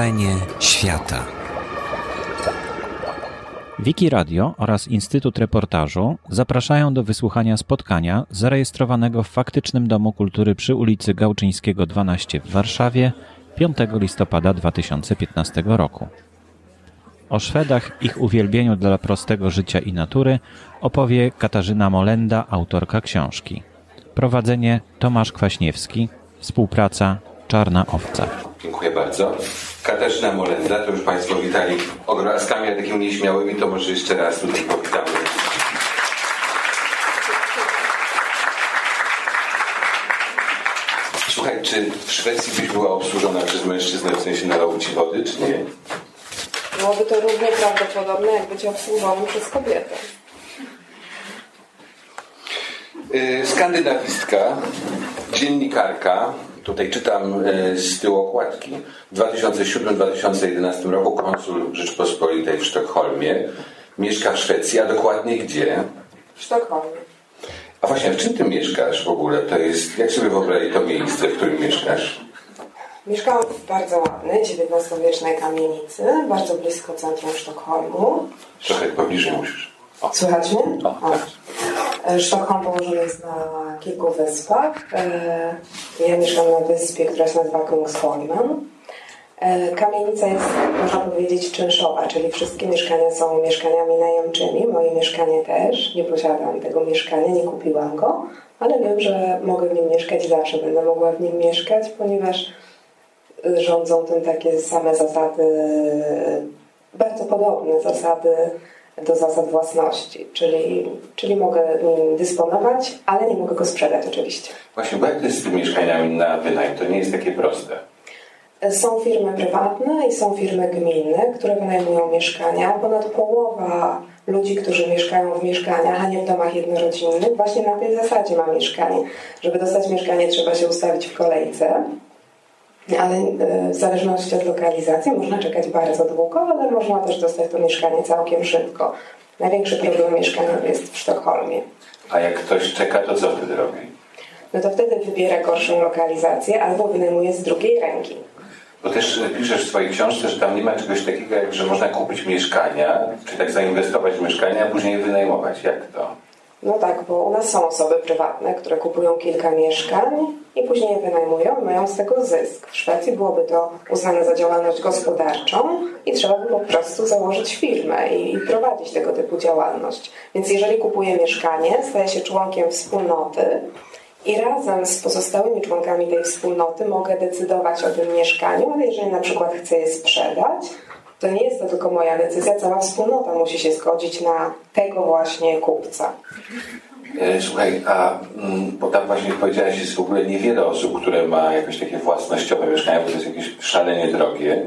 Wrażenie świata. Wiki Radio oraz Instytut Reportażu zapraszają do wysłuchania spotkania zarejestrowanego w faktycznym Domu Kultury przy ulicy Gałczyńskiego 12 w Warszawie 5 listopada 2015 roku. O Szwedach, ich uwielbieniu dla prostego życia i natury opowie Katarzyna Molenda, autorka książki. Prowadzenie Tomasz Kwaśniewski, współpraca Czarna Owca. Dziękuję bardzo. Katarzyna Molenda, to już Państwo witali ogrodzkami, a takimi nieśmiałymi, to może jeszcze raz tutaj powitamy. Słuchaj, czy w Szwecji byś była obsłużona przez mężczyznę, w sensie nalał Ci wody, czy nie? Byłoby to równie prawdopodobne, jak być obsłużonym przez kobietę. Yy, Skandynawistka, dziennikarka, tutaj czytam yy, z tyłu okładki, w 2007-2011 roku konsul Rzeczpospolitej w Sztokholmie, mieszka w Szwecji, a dokładnie gdzie? W Sztokholmie. A właśnie, w czym ty mieszkasz w ogóle? To jest, jak sobie wyobrazić to miejsce, w którym mieszkasz? Mieszkałam w bardzo ładnej, XIX-wiecznej kamienicy, bardzo blisko centrum Sztokholmu. Trochę pobliżej musisz. Słychać mnie? O, tak. E, Sztokholm położony jest na kilku wyspach. E, Ja mieszkam na wyspie, która się nazywa Kungsholmen. Kamienica jest, można powiedzieć, czynszowa, czyli wszystkie mieszkania są mieszkaniami najemczymi. Moje mieszkanie też. Nie posiadam tego mieszkania, nie kupiłam go, ale wiem, że mogę w nim mieszkać zawsze będę mogła w nim mieszkać, ponieważ rządzą tym takie same zasady, bardzo podobne zasady do zasad własności, czyli, czyli mogę nim dysponować, ale nie mogę go sprzedać oczywiście. Właśnie, bo jak to jest z tymi mieszkaniami na wynajem? To nie jest takie proste. Są firmy prywatne i są firmy gminne, które wynajmują mieszkania. Ponad połowa ludzi, którzy mieszkają w mieszkaniach, a nie w domach jednorodzinnych, właśnie na tej zasadzie ma mieszkanie. Żeby dostać mieszkanie, trzeba się ustawić w kolejce. Ale e, w zależności od lokalizacji można czekać bardzo długo, ale można też dostać to mieszkanie całkiem szybko. Największy problem mieszkaniowy jest w Sztokholmie. A jak ktoś czeka, to co wtedy robi? No to wtedy wybiera gorszą lokalizację albo wynajmuje z drugiej ręki. Bo też piszesz w swojej książce, że tam nie ma czegoś takiego, jak że można kupić mieszkania, czy tak zainwestować w mieszkania, a później je wynajmować. Jak to? No tak, bo u nas są osoby prywatne, które kupują kilka mieszkań i później je wynajmują i mają z tego zysk. W Szwecji byłoby to uznane za działalność gospodarczą i trzeba by po prostu założyć firmę i prowadzić tego typu działalność. Więc jeżeli kupuję mieszkanie, staję się członkiem wspólnoty i razem z pozostałymi członkami tej wspólnoty mogę decydować o tym mieszkaniu, ale jeżeli na przykład chcę je sprzedać, to nie jest to tylko moja decyzja, cała wspólnota musi się zgodzić na tego właśnie kupca. E, Słuchaj, a mm, bo tam właśnie powiedziałaś, jest w ogóle niewiele osób, które ma jakieś takie własnościowe mieszkania, bo to jest jakieś szalenie drogie.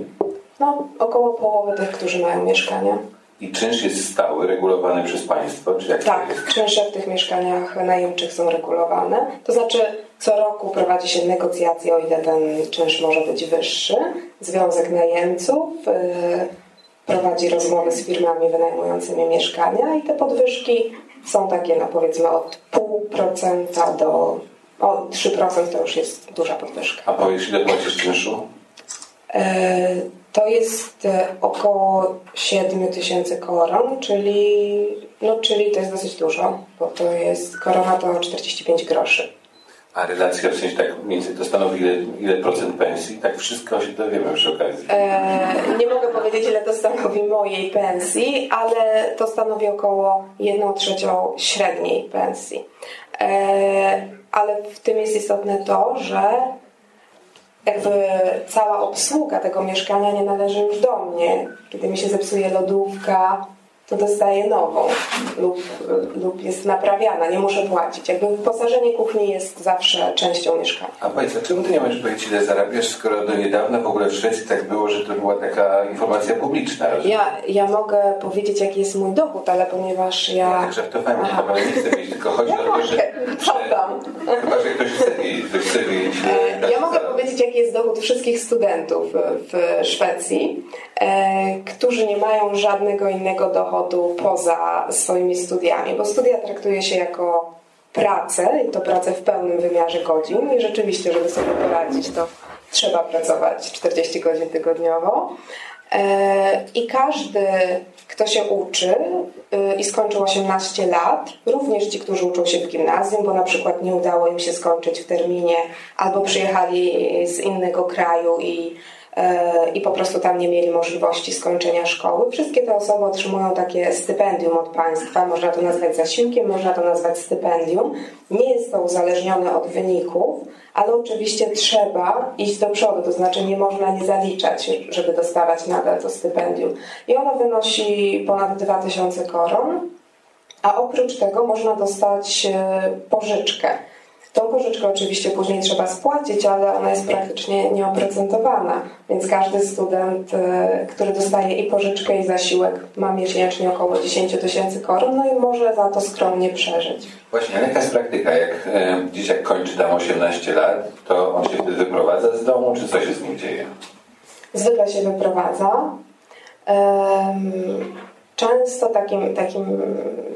No, około połowy tych, którzy mają mieszkania. I czynsz jest stały, regulowany przez państwo, czy jak Tak, czynsze w tych mieszkaniach najemczych są regulowane. To znaczy co roku prowadzi się negocjacje, o ile ten czynsz może być wyższy. Związek Najemców y, prowadzi rozmowy z firmami wynajmującymi mieszkania i te podwyżki są takie, no powiedzmy od 0,5% do o 3% to już jest duża podwyżka. A powiesz, ile płacisz czynszu? E, To jest e, około 7 tysięcy koron, czyli, no, czyli to jest dosyć dużo, bo to jest korona to 45 groszy. A relacja w sensie tak więcej to stanowi ile, ile procent pensji? Tak wszystko się dowiemy przy okazji. E, nie mogę powiedzieć, ile to stanowi mojej pensji, ale to stanowi około 1 trzecią średniej pensji. E, ale w tym jest istotne to, że jakby cała obsługa tego mieszkania nie należy już do mnie. Kiedy mi się zepsuje lodówka, to dostaję nową lub, lub jest naprawiana, nie muszę płacić. Jakby wyposażenie kuchni jest zawsze częścią mieszkania. A powiedz, a czemu ty nie możesz powiedzieć, ile zarabiasz, skoro do niedawna w ogóle w Szwecji tak było, że to była taka informacja publiczna? rozumiem? Ja, ja mogę powiedzieć, jaki jest mój dochód, ale ponieważ ja... Ja tak żartowałem, że nie chcę wiedzieć, tylko chodzi o to, że, że chyba, że ktoś chce wiedzieć, ktoś chce wiedzieć. ile E, Ja mogę powiedzieć, jaki jest dochód wszystkich studentów w Szwecji, e, którzy nie mają żadnego innego dochodu poza swoimi studiami, bo studia traktuje się jako pracę i to pracę w pełnym wymiarze godzin i rzeczywiście, żeby sobie poradzić, to trzeba pracować 40 godzin tygodniowo. E, I każdy, kto się uczy e, i skończył 18 lat, również ci, którzy uczą się w gimnazjum, bo na przykład nie udało im się skończyć w terminie, albo przyjechali z innego kraju i i po prostu tam nie mieli możliwości skończenia szkoły. Wszystkie te osoby otrzymują takie stypendium od państwa, można to nazwać zasiłkiem, można to nazwać stypendium. Nie jest to uzależnione od wyników, ale oczywiście trzeba iść do przodu, to znaczy nie można nie zaliczać, żeby dostawać nadal to stypendium. I ono wynosi ponad 2000 koron, a oprócz tego można dostać e, pożyczkę. Tą pożyczkę oczywiście później trzeba spłacić, ale ona jest praktycznie nieoprocentowana, więc każdy student, e, który dostaje i pożyczkę, i zasiłek, ma miesięcznie około 10 tysięcy koron, no i może za to skromnie przeżyć. Właśnie, jaka jest praktyka? Jak e, dzieciak kończy tam 18 lat, to on się wtedy wyprowadza z domu, czy co się z nim dzieje? Zwykle się wyprowadza. Um, Często takim, takim,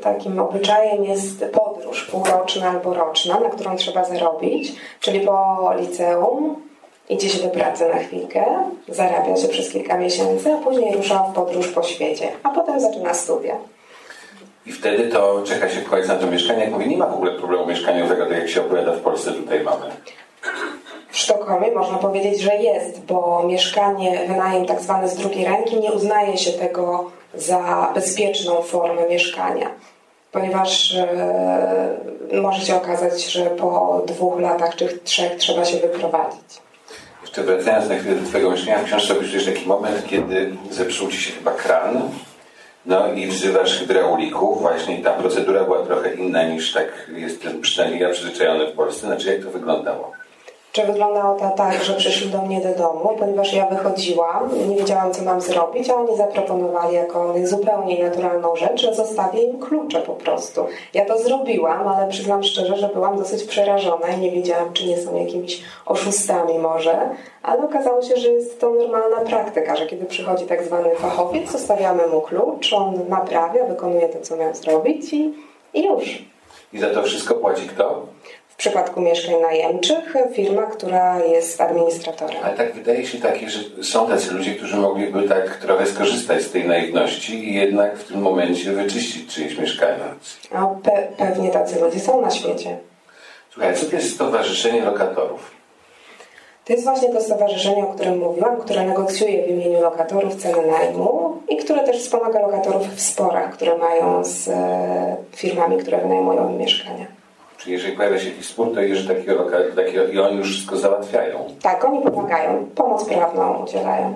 takim obyczajem jest podróż półroczna albo roczna, na którą trzeba zarobić, czyli po liceum idzie się do pracy na chwilkę, zarabia się przez kilka miesięcy, a później rusza w podróż po świecie, a potem zaczyna studia. I wtedy to czeka się w na to mieszkanie. Jak mówię, nie ma w ogóle problemu mieszkaniowego, tak jak się opowiada w Polsce, tutaj mamy. W Sztokholmie można powiedzieć, że jest, bo mieszkanie, wynajem tak zwany z drugiej ręki, nie uznaje się tego za bezpieczną formę mieszkania, ponieważ e, może się okazać, że po dwóch latach czy trzech trzeba się wyprowadzić. Jeszcze wracając na chwilę do Twojego myślenia, w książce opisujesz taki moment, kiedy zepsuł Ci się chyba kran, no i wzywasz hydraulików, właśnie ta procedura była trochę inna niż tak jestem przynajmniej ja przyzwyczajony w Polsce. Znaczy jak to wyglądało? Czy wyglądało to tak, że przyszli do mnie do domu, ponieważ ja wychodziłam, nie wiedziałam, co mam zrobić, a oni zaproponowali jako zupełnie naturalną rzecz, że zostawię im klucze po prostu. Ja to zrobiłam, ale przyznam szczerze, że byłam dosyć przerażona i nie wiedziałam, czy nie są jakimiś oszustami może, ale okazało się, że jest to normalna praktyka, że kiedy przychodzi tak zwany fachowiec, zostawiamy mu klucz, on naprawia, wykonuje to, co miał zrobić i, i już. I za to wszystko płaci kto? W przypadku mieszkań najemczych firma, która jest administratorem. Ale tak wydaje się takie, że są tacy ludzie, którzy mogliby tak trochę skorzystać z tej naiwności i jednak w tym momencie wyczyścić czyjeś mieszkania. No, pe pewnie tacy ludzie są na świecie. Słuchaj, co to jest Stowarzyszenie Lokatorów? To jest właśnie to stowarzyszenie, o którym mówiłam, które negocjuje w imieniu lokatorów ceny najmu i które też wspomaga lokatorów w sporach, które mają z e, firmami, które wynajmują im mieszkania. Czyli jeżeli pojawia się jakiś spór, to jeżeli takiego, takiego i oni już wszystko załatwiają. Tak, oni pomagają, pomoc prawną udzielają.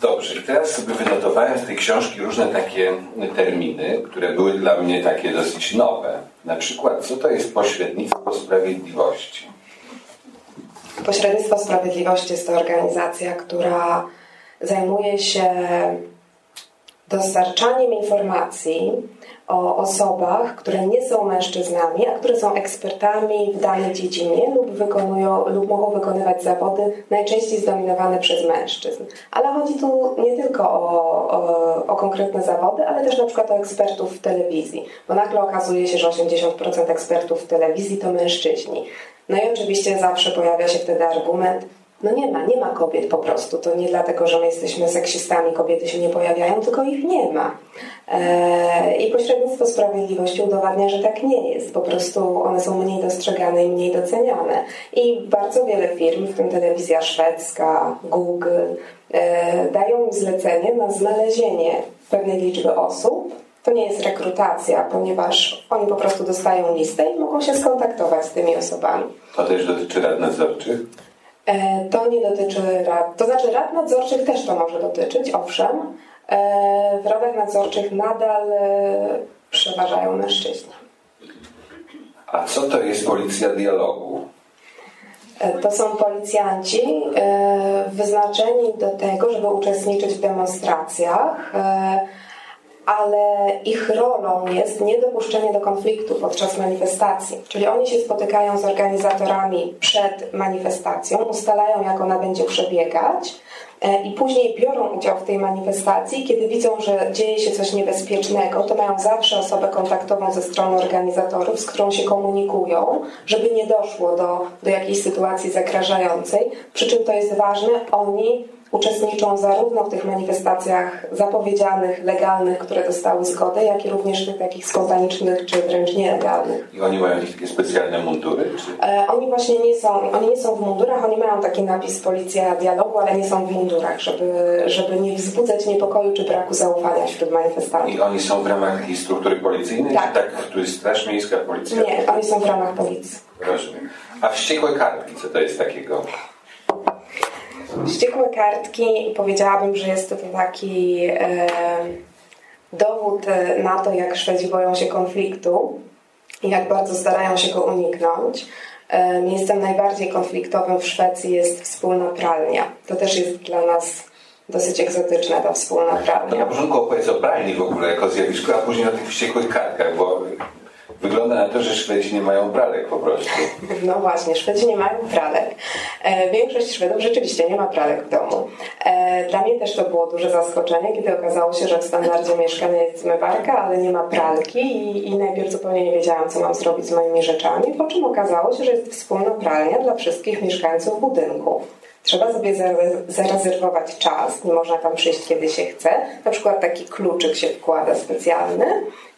Dobrze, teraz sobie wynotowałem z tej książki różne takie terminy, które były dla mnie takie dosyć nowe. Na przykład, co to jest pośrednictwo sprawiedliwości? Pośrednictwo Sprawiedliwości jest to organizacja, która zajmuje się dostarczaniem informacji o osobach, które nie są mężczyznami, a które są ekspertami w danej dziedzinie lub wykonują lub mogą wykonywać zawody najczęściej zdominowane przez mężczyzn. Ale chodzi tu nie tylko o, o, o konkretne zawody, ale też na przykład o ekspertów w telewizji, bo nagle okazuje się, że 80% ekspertów w telewizji to mężczyźni. No i oczywiście zawsze pojawia się wtedy argument, no nie ma, nie ma kobiet po prostu. To nie dlatego, że my jesteśmy seksistami, kobiety się nie pojawiają, tylko ich nie ma. Eee, I pośrednictwo sprawiedliwości udowadnia, że tak nie jest. Po prostu one są mniej dostrzegane i mniej doceniane. I bardzo wiele firm, w tym telewizja szwedzka, Google, e, dają im zlecenie na znalezienie pewnej liczby osób, to nie jest rekrutacja, ponieważ oni po prostu dostają listę i mogą się skontaktować z tymi osobami. To też dotyczy rad nadzorczych? E, to nie dotyczy rad, to znaczy rad nadzorczych też to może dotyczyć, owszem. E, w radach nadzorczych nadal e, przeważają mężczyźni. A co to jest policja dialogu? To są policjanci wyznaczeni do tego, żeby uczestniczyć w demonstracjach ale ich rolą jest niedopuszczenie do konfliktu podczas manifestacji. Czyli oni się spotykają z organizatorami przed manifestacją, ustalają, jak ona będzie przebiegać e, i później biorą udział w tej manifestacji. Kiedy widzą, że dzieje się coś niebezpiecznego, to mają zawsze osobę kontaktową ze strony organizatorów, z którą się komunikują, żeby nie doszło do, do jakiejś sytuacji zagrażającej. Przy czym to jest ważne, oni uczestniczą zarówno w tych manifestacjach zapowiedzianych, legalnych, które dostały zgodę, jak i również w tych takich spontanicznych czy wręcz nielegalnych. I oni mają jakieś takie specjalne mundury? Czy? E, oni właśnie nie są, oni nie są w mundurach, oni mają taki napis Policja Dialogu, ale nie są w mundurach, żeby, żeby nie wzbudzać niepokoju czy braku zaufania wśród manifestantów. I oni są w ramach takiej struktury policyjnej? Tak. Tak, tu jest Straż Miejska, Policja? Nie, oni są w ramach policji. Rozumiem. A wściekłe kartki, co to jest takiego? Wściekłe kartki powiedziałabym, że jest to taki e, dowód na to, jak Szwedzi boją się konfliktu i jak bardzo starają się go uniknąć. E, miejscem najbardziej konfliktowym w Szwecji jest wspólna pralnia. To też jest dla nas dosyć egzotyczna ta wspólna pralnia. na początku opowiedz o pralni w ogóle jako zjawisku, a później o tych wściekłych kartkach, bo wygląda na to, że Szwedzi nie mają pralek po prostu. No właśnie, Szwedzi nie mają pralek. E, Większość Szwedów rzeczywiście nie ma pralek w domu. E, Dla mnie też to było duże zaskoczenie, kiedy okazało się, że w standardzie mieszkania jest zmywarka, ale nie ma pralki i, i najpierw zupełnie nie wiedziałam, co mam zrobić z moimi rzeczami, po czym okazało się, że jest wspólna pralnia dla wszystkich mieszkańców budynku. Trzeba sobie zare- zarezerwować czas, nie można tam przyjść kiedy się chce. Na przykład taki kluczyk się wkłada specjalny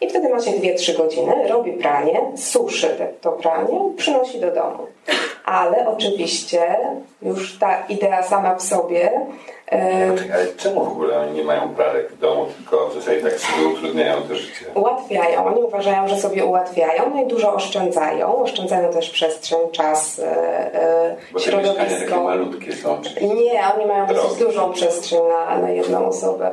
i wtedy ma się 2-3 godziny, robi pranie, suszy to pranie, przynosi do domu. Ale oczywiście już ta idea sama w sobie e, Czekaj, Ale czemu w ogóle oni nie mają pralek w domu, tylko w zasadzie tak sobie utrudniają to życie? ułatwiają. Oni uważają, że sobie ułatwiają, no i dużo oszczędzają. Oszczędzają też przestrzeń, czas, e, e, Bo te mieszkania takie środowisko. malutkie są. Nie, oni mają dosyć dużą przestrzeń na, na jedną osobę.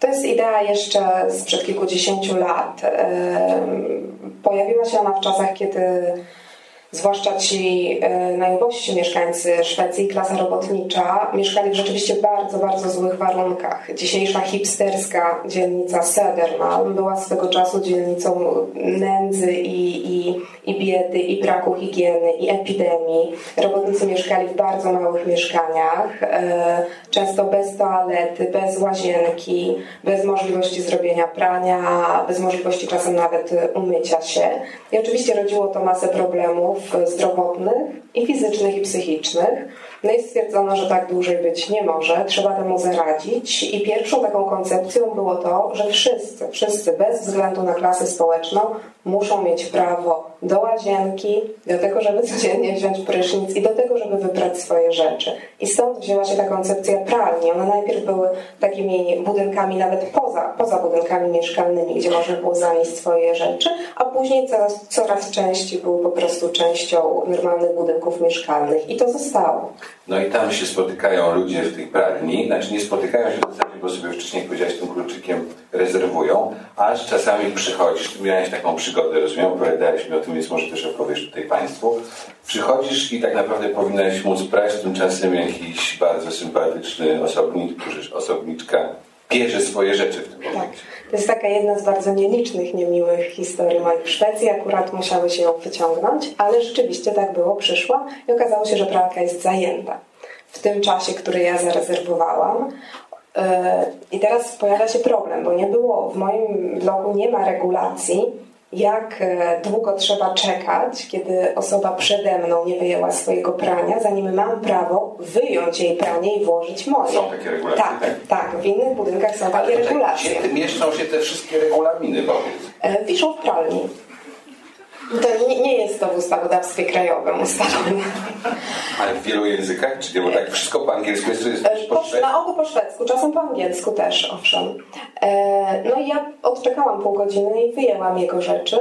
To jest idea jeszcze sprzed kilkudziesięciu lat. Pojawiła się ona w czasach, kiedy zwłaszcza ci e, najubożsi mieszkańcy Szwecji, klasa robotnicza, mieszkali w rzeczywiście bardzo, bardzo złych warunkach. Dzisiejsza hipsterska dzielnica Södermalm była swego czasu dzielnicą nędzy i, i, i biedy, i braku higieny, i epidemii. Robotnicy mieszkali w bardzo małych mieszkaniach, e, często bez toalety, bez łazienki, bez możliwości zrobienia prania, bez możliwości czasem nawet umycia się. I oczywiście rodziło to masę problemów zdrowotnych i fizycznych i psychicznych. No i stwierdzono, że tak dłużej być nie może, trzeba temu zaradzić. I pierwszą taką koncepcją było to, że wszyscy, wszyscy bez względu na klasę społeczną muszą mieć prawo do łazienki, do tego, żeby codziennie wziąć prysznic i do tego, żeby wybrać swoje rzeczy. I stąd wzięła się ta koncepcja pralni. One najpierw były takimi budynkami nawet poza, poza budynkami mieszkalnymi, gdzie można było zanieść swoje rzeczy, a później coraz, coraz częściej były po prostu częścią normalnych budynków mieszkalnych. I to zostało. No i tam się spotykają ludzie w tej pralni, znaczy nie spotykają się w zasadzie, bo sobie wcześniej powiedziałeś, tym kluczykiem rezerwują, aż czasami przychodzisz, miałeś taką przygodę, rozumiem, opowiadałeś mi o tym, więc może też opowiesz tutaj Państwu. Przychodzisz i tak naprawdę powinnaś móc prać, tymczasem jakiś bardzo sympatyczny osobnik, osobniczka bierze swoje rzeczy w tym Tak. momencie. To jest taka jedna z bardzo nielicznych, niemiłych historii moich w Szwecji. Akurat musiały się ją wyciągnąć, ale rzeczywiście tak było. Przyszła i okazało się, że pralka jest zajęta. W tym czasie, który ja zarezerwowałam. Yy, I teraz pojawia się problem, bo nie było w moim blogu nie ma regulacji, jak e, długo trzeba czekać, kiedy osoba przede mną nie wyjęła swojego prania, zanim mam prawo wyjąć jej pranie i włożyć moje. Są takie regulacje, Tak, tak? tak. W innych budynkach są takie Ale tutaj regulacje. gdzie mieszczą się te wszystkie regulaminy, powiedz. E, Wiszą w pralni. To nie, nie jest to w ustawodawstwie krajowym ustalone. Ale w wielu językach, czy nie? Bo tak wszystko po angielsku jest, jest E, po Po, szwedzku. na ogół po szwedzku, czasem po angielsku też, owszem. E, No i ja odczekałam pół godziny i wyjęłam jego rzeczy.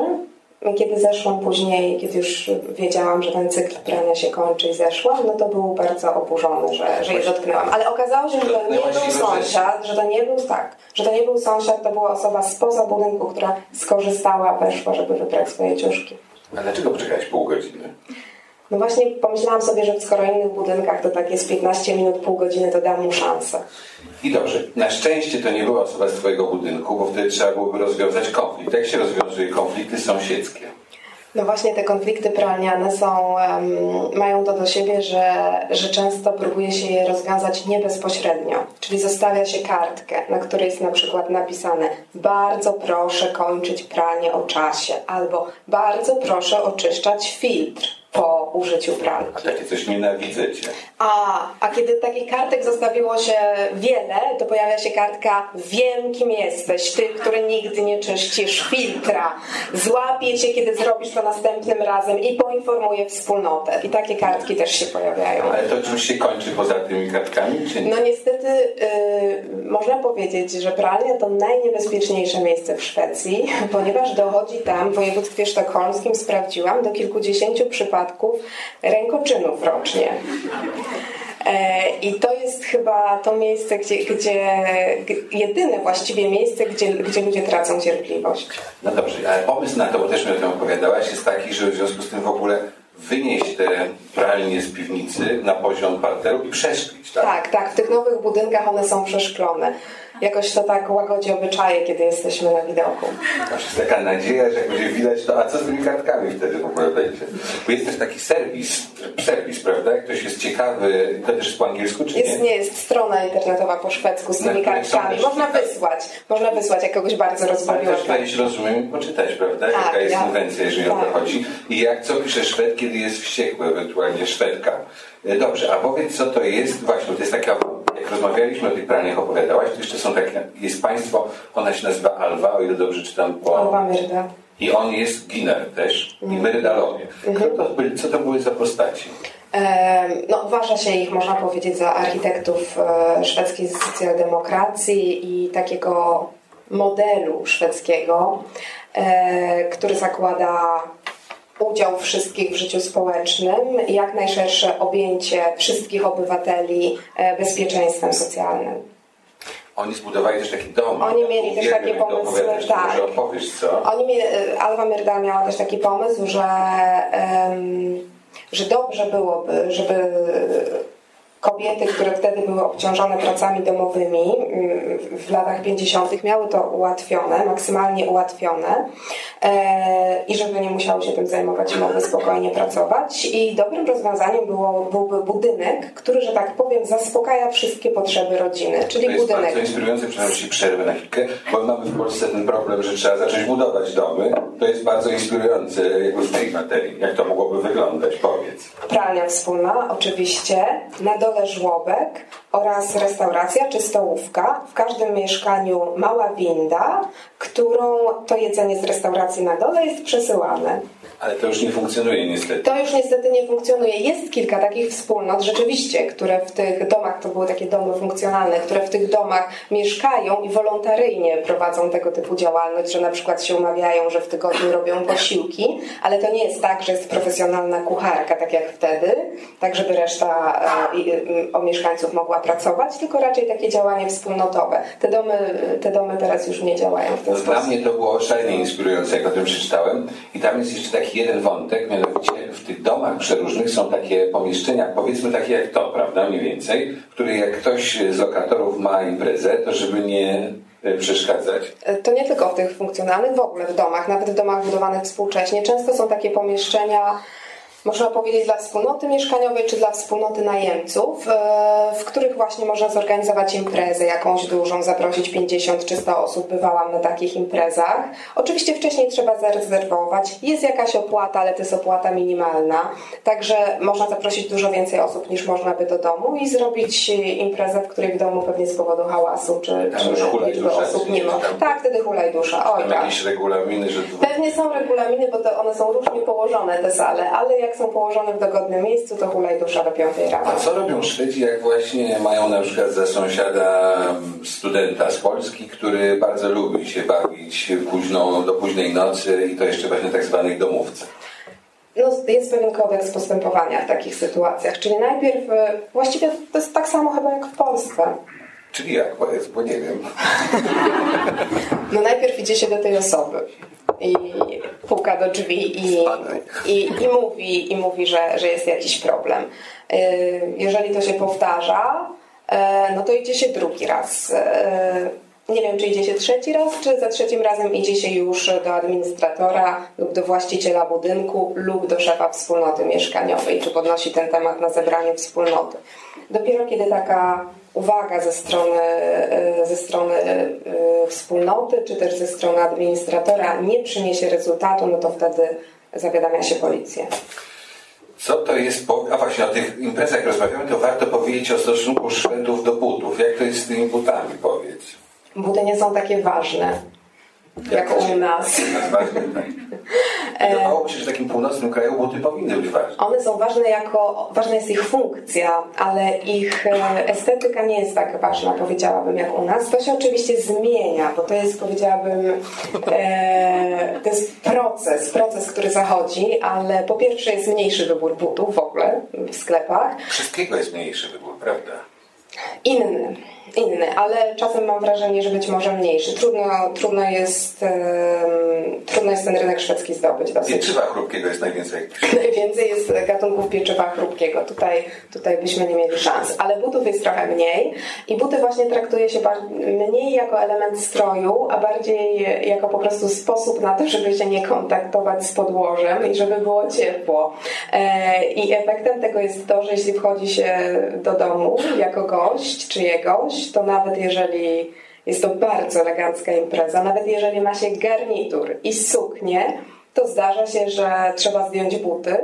Kiedy zeszłam później, kiedy już wiedziałam, że ten cykl prania się kończy i zeszłam, no to był bardzo oburzony, że, że je dotknęłam. Ale okazało się, że to nie był sąsiad, że to nie był tak, że to nie był sąsiad, to była osoba spoza budynku, która skorzystała, weszła, żeby wybrać swoje ciuszki. A dlaczego poczekałeś pół godziny? No właśnie pomyślałam sobie, że w skoro innych budynkach to tak jest 15 minut, pół godziny, to dam mu szansę. I dobrze, na szczęście to nie była osoba z Twojego budynku, bo wtedy trzeba byłoby rozwiązać konflikt. Jak się rozwiązuje konflikty sąsiedzkie? No właśnie te konflikty pralniane są, um, mają to do siebie, że, że często próbuje się je rozwiązać nie bezpośrednio. Czyli zostawia się kartkę, na której jest na przykład napisane bardzo proszę kończyć pranie o czasie albo bardzo proszę oczyszczać filtr po użyciu pralki. A takie coś nienawidzę cię. A, a kiedy takich kartek zostawiło się wiele, to pojawia się kartka wiem kim jesteś, ty, który nigdy nie czyścisz filtra. Złapię cię, kiedy zrobisz to następnym razem i poinformuję wspólnotę. I takie kartki też się pojawiają. Ale to czymś się kończy poza tymi kartkami, czy nie? No niestety yy, można powiedzieć, że pralnia to najniebezpieczniejsze miejsce w Szwecji, ponieważ dochodzi tam, w województwie sztokholmskim sprawdziłam, do kilkudziesięciu przypadków rękoczynów rocznie. E, I to jest chyba to miejsce, gdzie, gdzie jedyne właściwie miejsce, gdzie, gdzie ludzie tracą cierpliwość. No dobrze, ale pomysł na to, bo też mi o tym opowiadałaś, jest taki, że w związku z tym w ogóle wynieść te pralnie z piwnicy na poziom parteru i przeszklić, tak? Tak, tak. W tych nowych budynkach one są przeszklone jakoś to tak łagodzi obyczaje, kiedy jesteśmy na widoku. Aż jest taka nadzieja, że jak będzie widać, to a co z tymi kartkami wtedy w ogóle będzie? Bo jest też taki serwis, serwis, prawda? Jak ktoś jest ciekawy, to też jest po angielsku, czy jest, nie? Nie, jest strona internetowa po szwedzku z tymi kartkami. Można wysłać, można wysłać jak kogoś bardzo rozbawiło. Ale też się rozumiem poczytać, prawda? Tak, Jaka jest ja, inwencja, jeżeli o to tak. chodzi. I jak co pisze Szwed, kiedy jest wściekły, ewentualnie Szwedka. E, dobrze, a powiedz co to jest, właśnie, to jest taka jak rozmawialiśmy o tych praniach, opowiadałaś, to jeszcze są takie, jest państwo, ona się nazywa Alwa, o ile dobrze czytam po... Alwa Myrda. I on jest Giner też, i Myrdalowie. Mm. To byli, co to były za postaci? No, uważa się ich, można powiedzieć, za architektów e, szwedzkiej socjaldemokracji i takiego modelu szwedzkiego, e, który zakłada udział wszystkich w życiu społecznym i jak najszersze objęcie wszystkich obywateli e, bezpieczeństwem socjalnym. Oni zbudowali też taki dom. Oni mieli też takie pomysły, tak. Może opowiesz, co? Oni mieli, e, Alwa Myrda miała też taki pomysł, że, um, że dobrze byłoby, żeby kobiety, które wtedy były obciążone pracami domowymi mm, w latach 50., miały to ułatwione, maksymalnie ułatwione e, i żeby nie musiały się tym zajmować mogły spokojnie pracować. I dobrym rozwiązaniem było, byłby budynek, który, że tak powiem, zaspokaja wszystkie potrzeby rodziny, czyli to jest budynek. Bardzo inspirujące, przepraszam, się przerwę na chwilkę, bo mamy w Polsce ten problem, że trzeba zacząć budować domy. To jest bardzo inspirujące jakby w tej materii. Jak to mogłoby wyglądać? Powiedz. Pralnia wspólna, oczywiście. Na dole żłobek oraz restauracja czy stołówka. W każdym mieszkaniu mała winda, którą to jedzenie z restauracji na dole jest przesyłane. Ale to już nie funkcjonuje niestety. To już niestety nie funkcjonuje. Jest kilka takich wspólnot, rzeczywiście, które w tych domach, to były takie domy funkcjonalne, które w tych domach mieszkają i wolontaryjnie prowadzą tego typu działalność, że na przykład się umawiają, że w tygodniu robią posiłki, ale to nie jest tak, że jest profesjonalna kucharka, tak jak wtedy, tak żeby reszta e, o mieszkańców mogła pracować, tylko raczej takie działanie wspólnotowe. Te domy, te domy teraz już nie działają w ten no. Dla mnie to było szalenie inspirujące, jak o tym przeczytałem i tam jest jeszcze taki taki jeden wątek, mianowicie w tych domach przeróżnych są takie pomieszczenia, powiedzmy takie jak to, prawda, mniej więcej, w których jak ktoś z lokatorów ma imprezę, to żeby nie e, przeszkadzać? E, to nie tylko w tych funkcjonalnych, w ogóle w domach, nawet w domach budowanych współcześnie. Często są takie pomieszczenia można powiedzieć dla wspólnoty mieszkaniowej czy dla wspólnoty najemców, e, w których właśnie można zorganizować imprezę jakąś dużą, zaprosić 50 czy 100 osób. Bywałam na takich imprezach. Oczywiście wcześniej trzeba zarezerwować. Jest jakaś opłata, ale to jest opłata minimalna. Także można zaprosić dużo więcej osób niż można by do domu i zrobić imprezę, w której w domu pewnie z powodu hałasu czy, tam czy liczby osób nie ma. Tak, wtedy hulaj dusza. Oj, tam tak. jakieś regulaminy, że... Pewnie są regulaminy, bo to one są różnie położone te sale, ale jak jak są położone w dogodnym miejscu, to hulaj dusza do piątej rano. A co robią Szwedzi, jak właśnie mają na przykład za sąsiada studenta z Polski, który bardzo lubi się bawić późną, do późnej nocy i to jeszcze właśnie tak zwanych domówcach? No, jest pewien kodeks postępowania w takich sytuacjach. Czyli najpierw, e, właściwie to jest tak samo chyba jak w Polsce. Czyli jak, powiedz, bo nie wiem. No najpierw idzie się do tej osoby i puka do drzwi i, i, i, mówi, i mówi że, że jest jakiś problem. Y, jeżeli to się powtarza, y, no to idzie się drugi raz. Y, nie wiem, czy idzie się trzeci raz, czy za trzecim razem idzie się już do administratora lub do właściciela budynku lub do szefa wspólnoty mieszkaniowej, czy podnosi ten temat na zebranie wspólnoty. Dopiero kiedy taka uwaga ze strony, e, ze strony e, wspólnoty, czy też ze strony administratora nie przyniesie rezultatu, no to wtedy zawiadamia się policję. Co to jest, a właśnie o tych imprezach rozmawiamy, to warto powiedzieć o stosunku Szwedów do butów. Jak to jest z tymi butami, powiedz? Buty nie są takie ważne jak u nas. Wydawało mi się, że w takim północnym kraju buty powinny być ważne. One są ważne jako, ważna jest ich funkcja, ale ich e, estetyka nie jest tak ważna, powiedziałabym, jak u nas. To się oczywiście zmienia, bo to jest, powiedziałabym, e, to jest proces, proces, który zachodzi, ale po pierwsze jest mniejszy wybór butów w ogóle w sklepach. Wszystkiego jest mniejszy wybór, prawda? Inny inny, ale czasem mam wrażenie, że być może mniejszy. Trudno, trudno, jest, um, trudno jest ten rynek szwedzki zdobyć. Dosyć. Pieczywa chrupkiego jest najwięcej. Najwięcej jest gatunków pieczywa chrupkiego. Tutaj, tutaj byśmy nie mieli szans. Ale butów jest trochę mniej i buty właśnie traktuje się mniej jako element stroju, a bardziej jako po prostu sposób na to, żeby się nie kontaktować z podłożem i żeby było ciepło. E, I efektem tego jest to, że jeśli wchodzi się do domu jako gość czy to nawet jeżeli jest to bardzo elegancka impreza, nawet jeżeli ma się garnitur i suknię, to zdarza się, że trzeba zdjąć buty,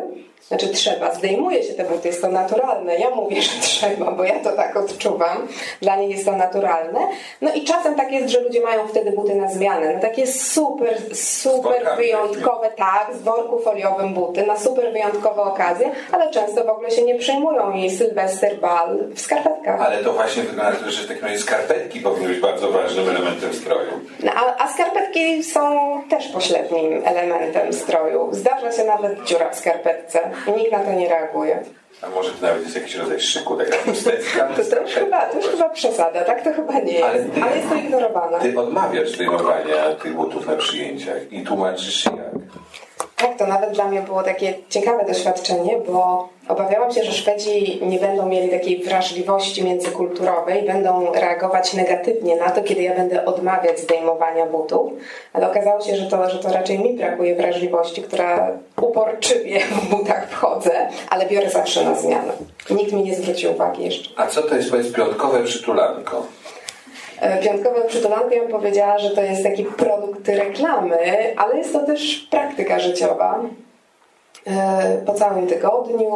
znaczy trzeba, zdejmuje się te buty, jest to naturalne. Ja mówię, że trzeba, bo ja to tak odczuwam. Dla nich jest to naturalne. No i czasem tak jest, że ludzie mają wtedy buty na zmianę. No takie super, super wyjątkowe, tak, z worku foliowym buty, na super wyjątkowe okazje, ale często w ogóle się nie przejmują i Sylwester, bal w skarpetkach. Ale to właśnie wygląda, że w takim razie skarpetki powinny być bardzo ważnym elementem stroju. No, a, a skarpetki są też pośrednim elementem stroju. Zdarza się nawet dziura w skarpetce. I nikt na to nie reaguje. A może to nawet jest jakiś rodzaj szyku, chusteczka? to, to, już chyba, to już chyba przesada, tak to chyba nie jest. Ale, ty, ale jest to ignorowane. Ty odmawiasz zdejmowania tych butów na przyjęciach i tłumaczysz się jak? Tak, to nawet dla mnie było takie ciekawe doświadczenie, bo obawiałam się, że Szwedzi nie będą mieli takiej wrażliwości międzykulturowej, będą reagować negatywnie na to, kiedy ja będę odmawiać zdejmowania butów, ale okazało się, że to, że to raczej mi brakuje wrażliwości, która uporczywie w butach wchodzę, ale biorę zawsze na zmianę. Nikt mi nie zwrócił uwagi jeszcze. A co to jest, powiedz, piątkowe przytulanko? E, piątkowe przytulanko ja powiedziała, że to jest taki produkt reklamy, ale jest to też praktyka życiowa. E, po całym tygodniu,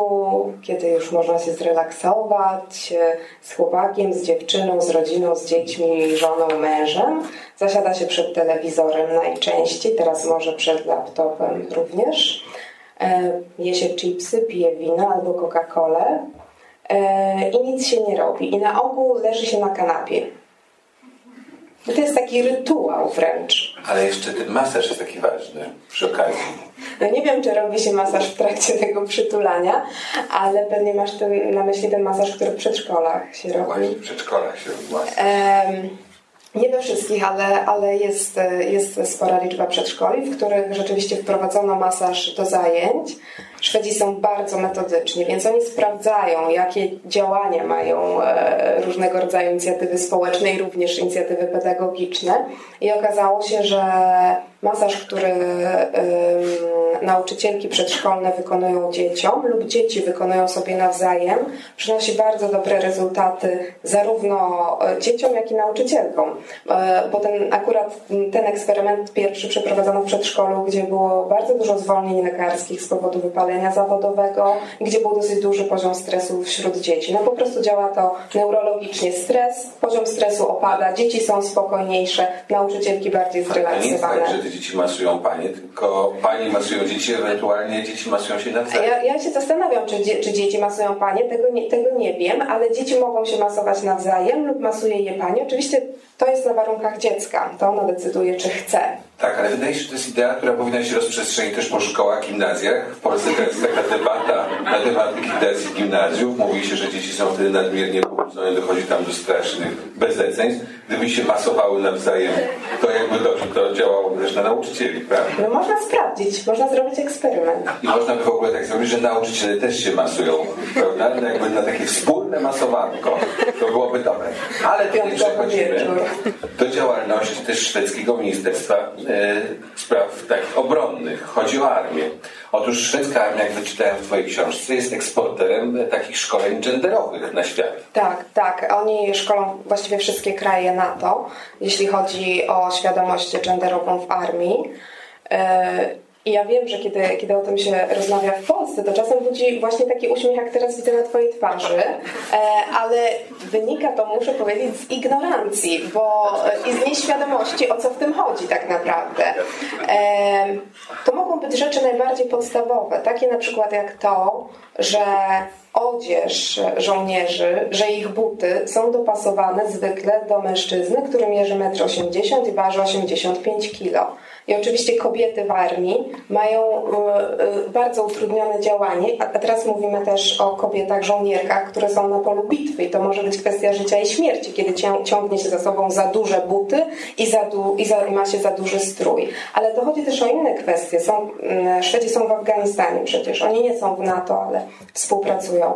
kiedy już można się zrelaksować e, z chłopakiem, z dziewczyną, z rodziną, z dziećmi, żoną, mężem, zasiada się przed telewizorem najczęściej, teraz może przed laptopem również. Je się chipsy, pije wino albo Coca-Colę i nic się nie robi. I na ogół leży się na kanapie to jest taki rytuał wręcz. Ale jeszcze ten masaż jest taki ważny przy okazji. No nie wiem, czy robi się masaż w trakcie tego przytulania, ale pewnie masz ten, na myśli ten masaż, który w przedszkolach się robi. Właśnie w przedszkolach się robi. Um, nie we wszystkich, ale, ale jest, jest spora liczba przedszkoli, w których rzeczywiście wprowadzono masaż do zajęć. Szwedzi są bardzo metodyczni, więc oni sprawdzają, jakie działania mają e, różnego rodzaju inicjatywy społeczne i również inicjatywy pedagogiczne. I okazało się, że masaż, który nauczycielki przedszkolne wykonują dzieciom lub dzieci wykonują sobie nawzajem, przynosi bardzo dobre rezultaty zarówno e, dzieciom, jak i nauczycielkom. E, bo ten akurat ten eksperyment pierwszy przeprowadzono w przedszkolu, gdzie było bardzo dużo zwolnień lekarskich z powodu wypalenia zawodowego, gdzie był dosyć duży poziom stresu wśród dzieci. No po prostu działa to neurologicznie. Stres, poziom stresu opada, dzieci są spokojniejsze, nauczycielki bardziej zrelaksowane dzieci masują panie, tylko panie masują dzieci, ewentualnie dzieci masują się nawzajem. Ja, ja się zastanawiam, czy, czy dzieci masują panie, tego nie, tego nie wiem, ale dzieci mogą się masować nawzajem lub masuje je pani. Oczywiście to jest na warunkach dziecka, to ono decyduje, czy chce. Tak, ale wydaje się, że to jest idea, która powinna się rozprzestrzenić też po szkołach, gimnazjach. W Polsce to jest taka debata na temat likwidacji gimnazjów. Mówi się, że dzieci są wtedy nadmiernie pobudzone, dochodzi tam do strasznych bezeceństw. Gdyby się masowały nawzajem, to jakby dobrze to działało też na nauczycieli, prawda? No można sprawdzić, można zrobić eksperyment. I można by w ogóle tak zrobić, że nauczyciele też się masują, prawda? No jakby na takie wspólne masowanko, to byłoby dobre. Ale tutaj przechodzimy do działalności też szwedzkiego Ministerstwa Spraw takich obronnych. Chodzi o armię. Otóż szwedzka armia, jak wyczytałem w Twojej książce, jest eksporterem takich szkoleń genderowych na świat. Tak, tak. Oni szkolą właściwie wszystkie kraje NATO, jeśli chodzi o świadomość genderową w armii. E, I ja wiem, że kiedy, kiedy o tym się rozmawia w Polsce, to czasem budzi właśnie taki uśmiech, jak teraz widzę na Twojej twarzy, e, ale wynika to, muszę powiedzieć, z ignorancji bo, i z nieświadomości, o co w tym chodzi tak naprawdę. E, to mogą być rzeczy najbardziej podstawowe, takie na przykład jak to, że odzież żołnierzy, że ich buty są dopasowane zwykle do mężczyzny, który mierzy 1,80 m i waży 85 kg. I oczywiście kobiety w armii mają y, y, bardzo utrudnione działanie, a teraz mówimy też o kobietach żołnierkach, które są na polu bitwy i to może być kwestia życia i śmierci, kiedy ciągnie się za sobą za duże buty i, za du, i, za, ma się za duży strój. Ale to chodzi też o inne kwestie. Są, mm, Szwedzi są w Afganistanie przecież, oni nie są w NATO, ale współpracują.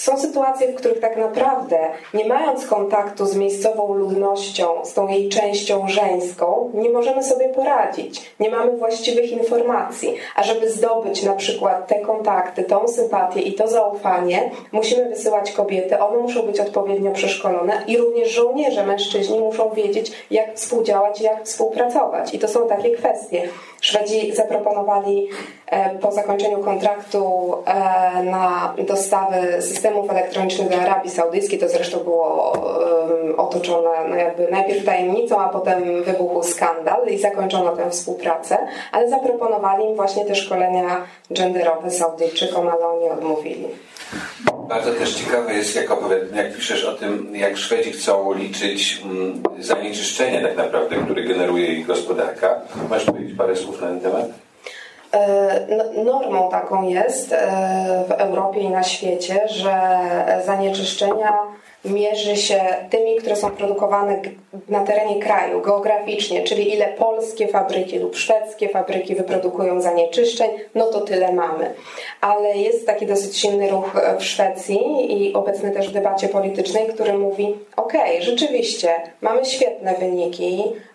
Są sytuacje, w których tak naprawdę, nie mając kontaktu z miejscową ludnością, z tą jej częścią żeńską, nie możemy sobie poradzić. Nie mamy właściwych informacji. A żeby zdobyć na przykład te kontakty, tą sympatię i to zaufanie, musimy wysyłać kobiety. One muszą być odpowiednio przeszkolone i również żołnierze, mężczyźni muszą wiedzieć, jak współdziałać i jak współpracować. I to są takie kwestie. Szwedzi zaproponowali e, po zakończeniu kontraktu e, na dostawę systemów elektronicznych do Arabii Saudyjskiej, to zresztą było otoczone no jakby najpierw tajemnicą, a potem wybuchł skandal i zakończono tę współpracę, ale zaproponowali im właśnie te szkolenia genderowe. Saudyjczykom, ale oni odmówili. Bardzo też ciekawe jest, jak, jak piszesz o tym, jak Szwedzi chcą liczyć mm, zanieczyszczenie tak naprawdę, które generuje ich gospodarka. Masz powiedzieć parę słów na ten temat? E, no, normą taką jest e, w Europie i na świecie, że zanieczyszczenia mierzy się tymi, które są produkowane na terenie kraju, geograficznie, czyli ile polskie fabryki lub szwedzkie fabryki wyprodukują zanieczyszczeń, no to tyle mamy. Ale jest taki dosyć silny ruch w Szwecji i obecny też w debacie politycznej, który mówi: OK, rzeczywiście, mamy świetne wyniki, E,